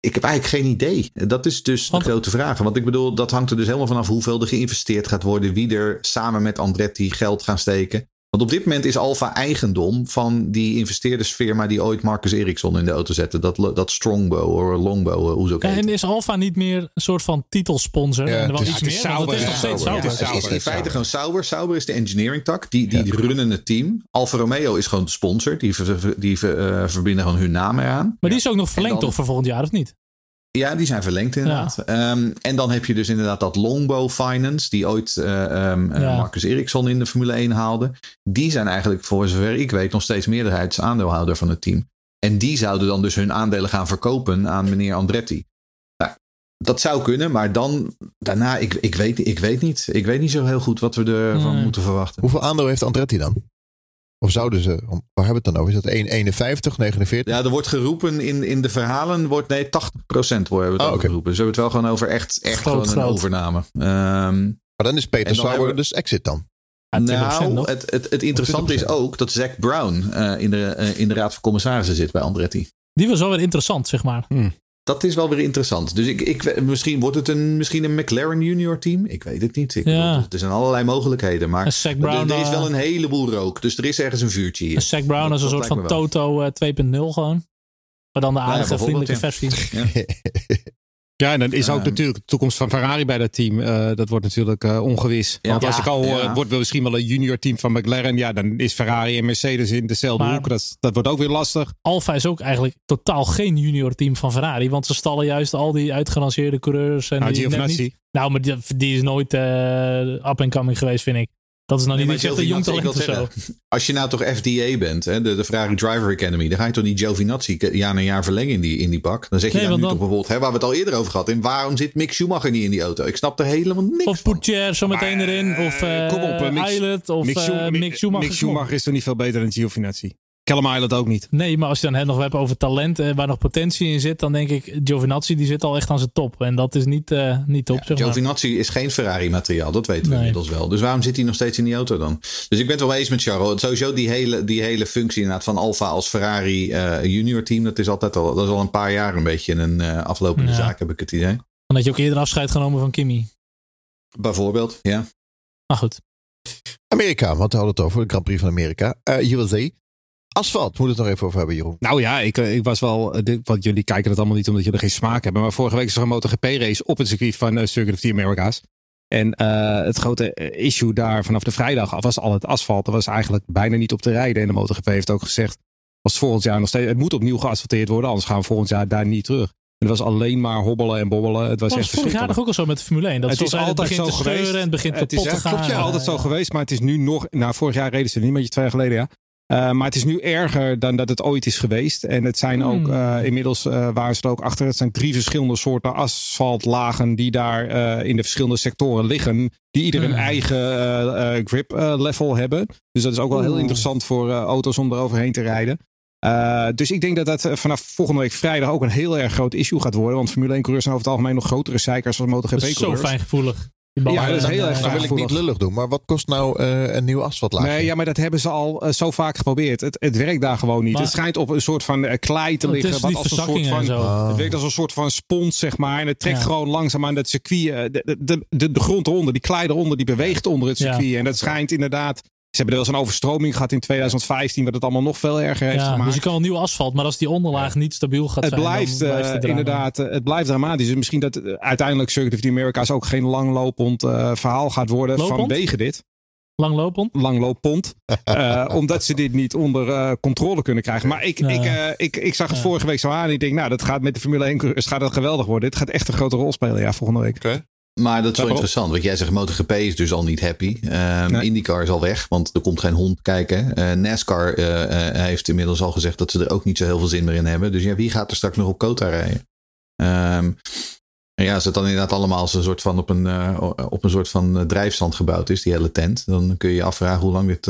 ik heb eigenlijk geen idee. Dat is dus Want- de grote vraag. Want ik bedoel, dat hangt er dus helemaal vanaf hoeveel er geïnvesteerd gaat worden. Wie er samen met Andretti geld gaan steken. Want op dit moment is Alfa eigendom van die investeerdersfirma die ooit Marcus Ericsson in de auto zette. Dat, dat Strongbow of Longbow, eh, hoe ze ook heet. en is Alfa niet meer een soort van titelsponsor? Ja, en er wel het is- iets het is meer? Want het is Sauber, nog steeds Sauber, Sauber. ja. Het is in Sauber, feite Sauber. gewoon Sauber. Sauber is de engineering tak. Die, die runnen het team. Alfa Romeo is gewoon de sponsor. Die, ver- die ver- eh, verbinden gewoon hun naam eraan. Maar die is ook nog verlengd dan- toch voor volgend jaar, of niet? Ja, die zijn verlengd inderdaad. Ehm, en dan heb je dus inderdaad dat Longbow Finance. Die ooit eh, ehm, eh, Ja. Marcus Ericsson in de Formule 1 haalde. Die zijn eigenlijk voor zover ik weet nog steeds meerderheidsaandeelhouder van het team. En die zouden dan dus hun aandelen gaan verkopen aan meneer Andretti. Nou, dat zou kunnen, maar dan daarna, ik, ik, weet, ik weet niet. Ik weet niet zo heel goed wat we ervan Nee. moeten verwachten. Hoeveel aandeel heeft Andretti dan? Of zouden ze? Waar hebben we het dan over? Is dat 1,51, 49? Ja, er wordt geroepen in, in de verhalen, wordt, nee, 80% worden we het Oh, geroepen. Dus we hebben het wel gewoon over echt, echt Groot, gewoon een groot. overname. Ehm, Maar dan is Peter hebben we- dus exit dan. Ja, 20% nou, het, het, het interessante is 20%. ook dat Zack Brown eh, in, de, eh, in de Raad van Commissarissen zit bij Andretti. Die was wel weer interessant, zeg maar. Dat is wel weer interessant. Dus ik, ik, misschien wordt het een, misschien een McLaren junior team. Ik weet het niet. Ik Ja. er zijn allerlei mogelijkheden. Maar er, er is wel eh, een heleboel rook. Dus er is ergens een vuurtje hier. En Zac Brown Dat- is een soort van. Toto eh, 2.0 gewoon. Maar dan de ja, aardige, bijvoorbeeld, vriendelijke ja. versie. <laughs> Ja, en dan is ook Ehm. natuurlijk de toekomst van Ferrari bij dat team. eh, dat wordt natuurlijk eh, ongewis. Ja. Want als Ja, ik al hoor, ja. het wordt wel misschien wel een junior team van McLaren. Ja, dan is Ferrari en Mercedes in dezelfde Maar- hoek. Dat, dat wordt ook weer lastig. Alfa is ook eigenlijk totaal geen junior team van Ferrari. Want ze stallen juist al die uitgeranceerde coureurs. En Nou, die Giovinazzi. niet- nou, maar die, die is nooit eh up and coming geweest, vind ik. Dat is nou Nee, niet echt een jong talent of zo. <laughs> Als je nou toch FDA bent, hè, de, de Ferrari Driver Academy, dan ga je toch die Giovinazzi jaar na jaar verlengen in die, in die bak. Dan zeg je Nee, dan nu want toch dan- bijvoorbeeld, hè, waar we het al eerder over gehad hebben, waarom zit Mick Schumacher niet in die auto? Ik snap er helemaal niks Of van. Poutier zometeen Maar, erin. Of eh, eh kom op, eh, Mick- Eilert. Of eh, Mick Schumacher. Mick Schumacher is toch niet veel beter dan Giovinazzi? Callum Island ook niet. Nee, maar als je dan het nog hebt over talent eh, waar nog potentie in zit, dan denk ik, Giovinazzi die zit al echt aan zijn top. En dat is niet, eh, niet top, zeg maar. Giovinazzi is geen Ferrari-materiaal, dat weten we Nee. inmiddels wel. Dus waarom zit hij nog steeds in die auto dan? Dus ik ben het wel eens met Charles. Sowieso die hele, die hele functie inderdaad van Alfa als Ferrari eh, junior team, dat is altijd al, dat is al een paar jaar een beetje een eh, aflopende Ja. zaak, heb ik het idee. Dan had je ook eerder afscheid genomen van Kimi. Bijvoorbeeld, ja. Maar goed. Amerika, want we hadden het over. De Grand Prix van Amerika. Eh USA. Asfalt, moet het nog even over hebben, Jeroen. Nou ja, ik, eh, ik was wel. eh, Want jullie kijken het allemaal niet omdat jullie geen smaak hebben. Maar vorige week is er een MotoGP-race op het circuit van eh, Circuit of the Americas. En eh, het grote issue daar vanaf de vrijdag af was al het asfalt. Dat was eigenlijk bijna niet op te rijden. En de MotoGP heeft ook gezegd. Als volgend jaar nog steeds. Het moet opnieuw geasfalteerd worden. Anders gaan we volgend jaar daar niet terug. En het was alleen maar hobbelen en bobbelen. Het was echt vorig jaar toch ook al zo met de Formule 1. Dat Het is altijd begint zo te scheuren geweest. en het begint Het is te gaan. klopt, ja, altijd zo geweest. Maar het is nu nog. Nou, vorig jaar reden ze er niet, maar je twee jaar geleden, ja. Eh, maar het is nu erger dan dat het ooit is geweest. En het zijn ook Hmm. eh, inmiddels eh waren ze er ook achter. Het zijn drie verschillende soorten asfaltlagen die daar in de verschillende sectoren liggen. Die ieder een Hmm. eigen grip level hebben. Dus dat is ook wel heel interessant voor auto's om eroverheen te rijden. Dus ik denk dat dat vanaf volgende week vrijdag ook een heel erg groot issue gaat worden. Want Formule 1 coureurs zijn over het algemeen nog grotere zeikers als MotoGP coureurs. is zo fijngevoelig. Ja, dat is heel erg Dan wil ik niet lullig doen, maar wat kost nou eh, een nieuw asfaltlaagje? Nee, ja, maar dat hebben ze al eh, zo vaak geprobeerd. Het, het werkt daar gewoon niet. Maar- het schijnt op een soort van eh, klei te Het liggen. is wat als een soort van, zo. Het werkt als een soort van spons, zeg maar. En het trekt Ja. gewoon langzaam aan dat circuit. De, de, de, de grond eronder, die klei eronder, die beweegt onder het Ja. circuit. En dat schijnt inderdaad... Ze hebben er wel eens een overstroming gehad in 2015... wat het allemaal nog veel erger heeft Ja, gemaakt. dus je kan wel nieuw asfalt, maar als die onderlaag niet stabiel gaat het zijn, blijft, dan eh, blijft het drama. inderdaad, eh, het blijft dramatisch. En misschien dat eh, uiteindelijk Circuit of the Americas ook geen langlopend eh, verhaal gaat worden Lopend? vanwege dit. Langlopend. langlooppond. <laughs> Eh, omdat ze dit niet onder eh, controle kunnen krijgen. Maar ik, Ja. ik, eh, ik, ik zag het Ja. vorige week zo aan. En ik denk, nou, dat gaat met de Formule 1 coureurs gaat dat geweldig worden. Dit gaat echt een grote rol spelen, ja, volgende week. Maar dat is wel interessant, want jij zegt MotoGP is dus al niet happy. Ehm Nee. IndyCar is al weg, want er komt geen hond kijken. Eh, NASCAR eh, eh, heeft inmiddels al gezegd dat ze er ook niet zo heel veel zin meer in hebben. Dus ja, wie gaat er straks nog op Kota rijden? En ja, als het dan inderdaad allemaal als een soort van op een, op een soort van drijfstand gebouwd is, die hele tent, dan kun je je afvragen hoe lang dit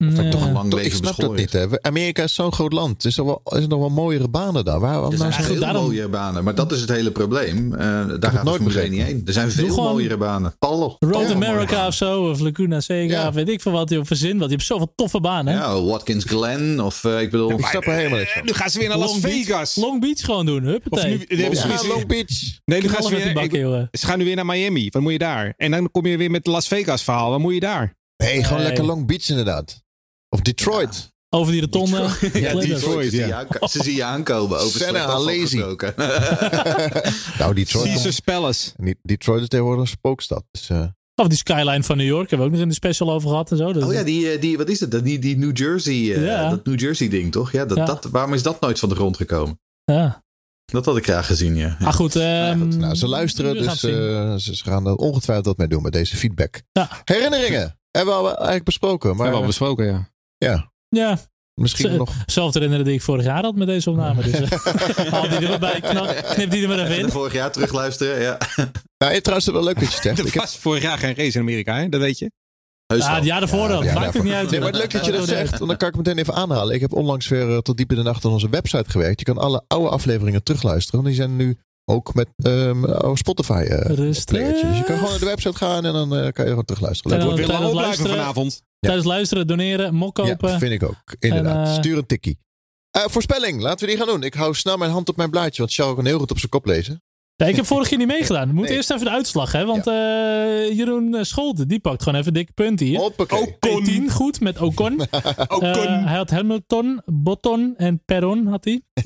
eh, Nee. toch een lang Toch, ik leven snap dat niet. Hè. Amerika is zo'n groot land. Er is, er wel, is er nog wel mooiere banen daar. Waar, Er zijn veel daarom- mooie banen, maar dat is het hele probleem. Eh, daar het gaat nooit 1 begrepen. niet heen. Er zijn veel mooiere banen. Tallen. Road America banen. of zo, of Laguna Seca, Ja. of weet ik veel wat je op verzin. Want je hebt zoveel toffe banen. hè? Ja, Watkins Glen of eh, ik bedoel... Ik snap er helemaal niks nu gaan ze weer naar Las Beach. Vegas. Long Beach gewoon doen, Of huppatee. nu, Ja, zoiets- Long Beach. nee, nu gaan ze weer, ik- ze gaan nu weer naar Miami. Wat moet je daar? En dan kom je weer met het Las Vegas verhaal. Wat moet je daar? Nee, gewoon Nee. lekker Long Beach inderdaad. Of Detroit. Over die rotonde. <laughs> Ja. Detroit. Ze, ja. zie je aanko- ze zie je aankomen. Over Senna, lazy. <laughs> nou, Detroit. Caesars Palace. Niet- Detroit is tegenwoordig een spookstad. Dus, eh, Of die skyline van New York hebben we ook nog in de special over gehad en zo. Dus Oh ja, die, eh, die, wat is het? Die, die New Jersey, eh, Ja. dat New Jersey ding, toch? Ja, dat, Ja. Dat, waarom is dat nooit van de grond gekomen? ja. Dat had ik graag gezien, ja. Ah goed, ehm, goed. Nou, ze luisteren, gaan dus zien. eh, ze, gaan er ongetwijfeld wat mee doen met deze feedback. Ja. Herinneringen hebben we al eigenlijk besproken. Maar Hebben we al besproken, ja. Ja, ja, misschien nog. zelf te herinneren die ik vorig jaar had met deze opname. Dus <laughs> eh, haal die er maar bij, knap, knip die er maar even En in. vorig jaar terugluisteren, ja. Nou, trouwens, wel leuk dat je het zegt. <laughs> Er Ik heb, was vorig jaar geen race in Amerika, hè? dat weet je. Heus Ja, wel. het jaar ervoor dan. Ja, Maakt daarvoor. het niet uit. Nee, maar leuk dat je dat zegt. Want dan kan ik meteen even aanhalen. Ik heb onlangs weer eh, tot diep in de nacht aan onze website gewerkt. Je kan alle oude afleveringen terugluisteren. Want die zijn nu ook met ehm, oh, Spotify playertje. Dus je kan gewoon naar de website gaan en dan eh, kan je gewoon terugluisteren. Leuk En hoor. dan- Willen we tijdens opblijven luisteren- vanavond? Tijdens luisteren, doneren, mok kopen. Ja, vind ik ook. Inderdaad. En, eh, Stuur een tikkie. Eh, voorspelling, laten we die gaan doen. Ik hou snel mijn hand op mijn blaadje, want Charles kan heel goed op zijn kop lezen. Ja, ik heb vorig jaar niet meegedaan. We moeten Nee. eerst even de uitslag, hè? Want eh, Jeroen Scholten, die pakt gewoon even een dikke punt hier. Hoppakee. P10 goed met Ocon. <laughs> Eh, hij had Hamilton, Botton en Perron had hij. <laughs>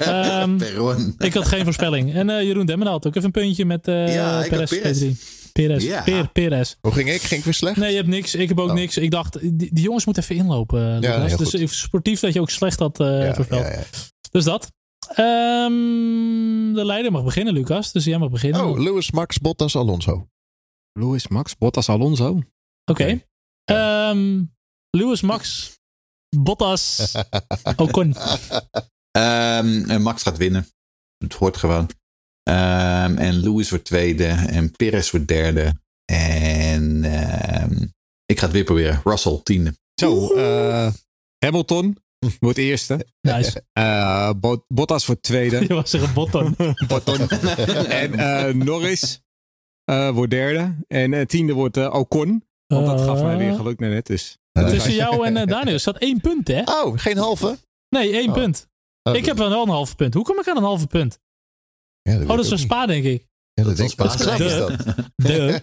Ehm, Perron. ik had geen voorspelling. En eh, Jeroen Demmen had ook even een puntje met eh Ja, ik had Perez. Perez. P3. Perez. Ja. Per, Perez. Hoe ging ik? Ging ik weer slecht? Nee, je hebt niks. Ik heb ook Oh. niks. Ik dacht, die, die jongens moeten even inlopen. dus sportief dat je ook slecht had eh, ja, voorspeld. ja, ja. Dus dat. Ehm, de leider mag beginnen, Lucas. Dus jij mag beginnen. Oh, Lewis, Max, Bottas, Alonso. Lewis, Max, Bottas, Alonso. Oké. Ehm, Lewis Max. Bottas. <laughs> Ocon. Ehm, en Max gaat winnen. Het hoort gewoon. Ehm, en Lewis wordt tweede. En Perez wordt derde. En ehm, ik ga het weer proberen. Russell, tiende. Zo, eh, Hamilton <laughs> wordt eerste. Nice. <laughs> Eh, Bot- Bottas wordt tweede. <laughs> Je was zeggen Botton. Botton. en eh, Norris eh, wordt derde. En eh, tiende wordt Ocon. Want dat gaf mij weer geluk net. Dus. Tussen jou en eh, Daniel staat één punt, hè? Oh, geen halve? Nee, één Oh. punt. Oh, Ik heb wel een halve punt. Hoe kom ik aan een halve punt? Ja, Oh, dat is een spa, denk ik. Ja, dat Dat denk is Spa. knap is De. dat. De.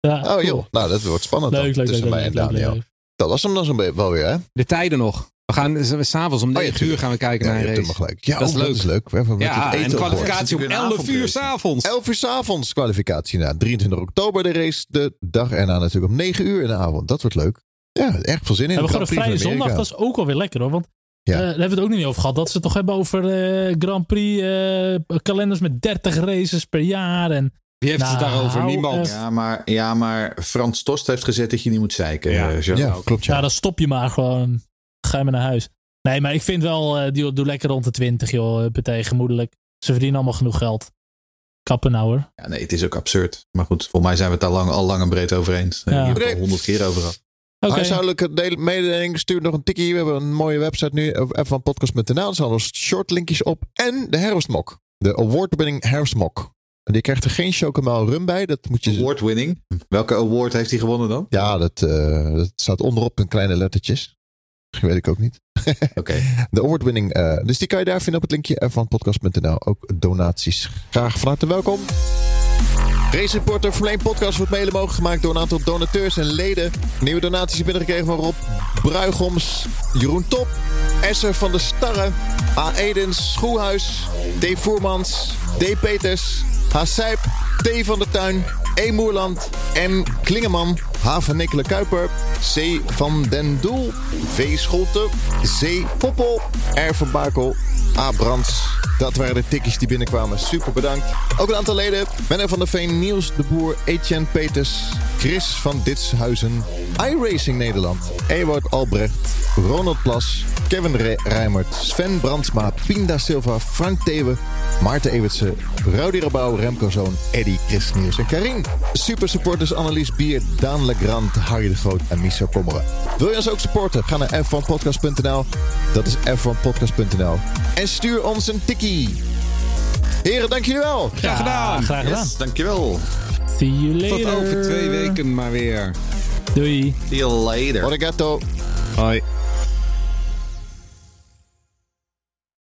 Ja, Oh cool. joh, nou dat wordt spannend dan. Leuk, leuk, leuk, tussen leuk, mij leuk, en Daniel. leuk. Dat was hem dan zo'n beetje wel weer, hè? De tijden nog. We gaan s- s'avonds om Oh, ja, 9 uur gaan we kijken Ja, naar je een hebt race. gelijk. Ja, Dat is oh, leuk. Dat is leuk. We hebben met Ja, en kwalificatie om Het is natuurlijk 11 een uur s'avonds. 11 uur s'avonds kwalificatie na. 23 oktober de race. De dag erna natuurlijk om 9 uur in de avond. Dat wordt leuk. Ja, erg veel zin in. We hebben gewoon een vrije zondag. Dat is ook alweer lekker, hoor. Want Ja. eh, daar hebben we het ook niet over gehad. Dat ze het toch hebben over eh, Grand Prix eh, kalenders met 30 races per jaar. En Wie heeft het Nou, daarover? Niemand. Ja maar, ja, maar Frans Tost heeft gezegd dat je niet moet zeiken. Ja. klopt ja, ja. dan stop je maar gewoon. Ga je maar naar huis. Nee, maar ik vind wel, eh, die, doe lekker rond de 20, joh. Huppatee, gemoedelijk. Ze verdienen allemaal genoeg geld. Kappen nou, hoor. Ja, nee, het is ook absurd. Maar goed, volgens mij zijn we het daar lang, al lang en breed over eens. Ja. Hier al honderd keer over gehad. Oké. Huishoudelijke deel- mededeling. Stuur nog een tikkie. We hebben een mooie website nu. Van podcast.nl. Er staan nog short linkjes op. En de herfstmok. De award-winning herfstmok. En die krijgt er geen chocomel rum bij. Dat moet je... Award winning. Welke award heeft hij gewonnen dan? Ja, dat, eh, dat staat onderop in kleine lettertjes. Weet ik ook niet. <laughs> Oké. De award-winning. eh, dus die kan je daar vinden op het linkje en van podcast.nl. Ook donaties. Graag van harte welkom. Race Reporter Formule 1 podcast wordt mede mogelijk gemaakt door een aantal donateurs en leden. Nieuwe donaties binnengekregen van Rob Bruigoms, Jeroen Top, Esser van der Starre, A. Edens, Schoelhuis, D. Voermans, D. Peters, H. Sijp, T. van der Tuin, E. Moerland, M. Klingeman, H. van Kuiper, C. van den Doel, V. Scholte, C. Poppel, R. van Bakel, A. Brands. Dat waren de tikkies die binnenkwamen. Super bedankt. Ook een aantal leden. Menno van der Veen, Niels de Boer, Etienne Peters, Chris van Ditshuizen, iRacing Nederland, Ewout Albrecht, Ronald Plas, Kevin Re- Sven Brandsma, Pinda Silva, Frank Thewe, Maarten Ewertsen, Rowdy Rabouw, Remco Zoon, Eddy, Chris en Karin. Super supporters Annelies Bier, Daan Legrand, Harry de Groot en Michel Kommeren. Wil je ons ook supporten? Ga naar f1podcast.nl. Dat is f1podcast.nl. En stuur ons een tikkie. Heren, dank jullie wel. Graag gedaan. Graag gedaan. Yes, dankjewel. See you later. Tot over twee weken maar weer. Doei. See you later. Arigato. Hoi.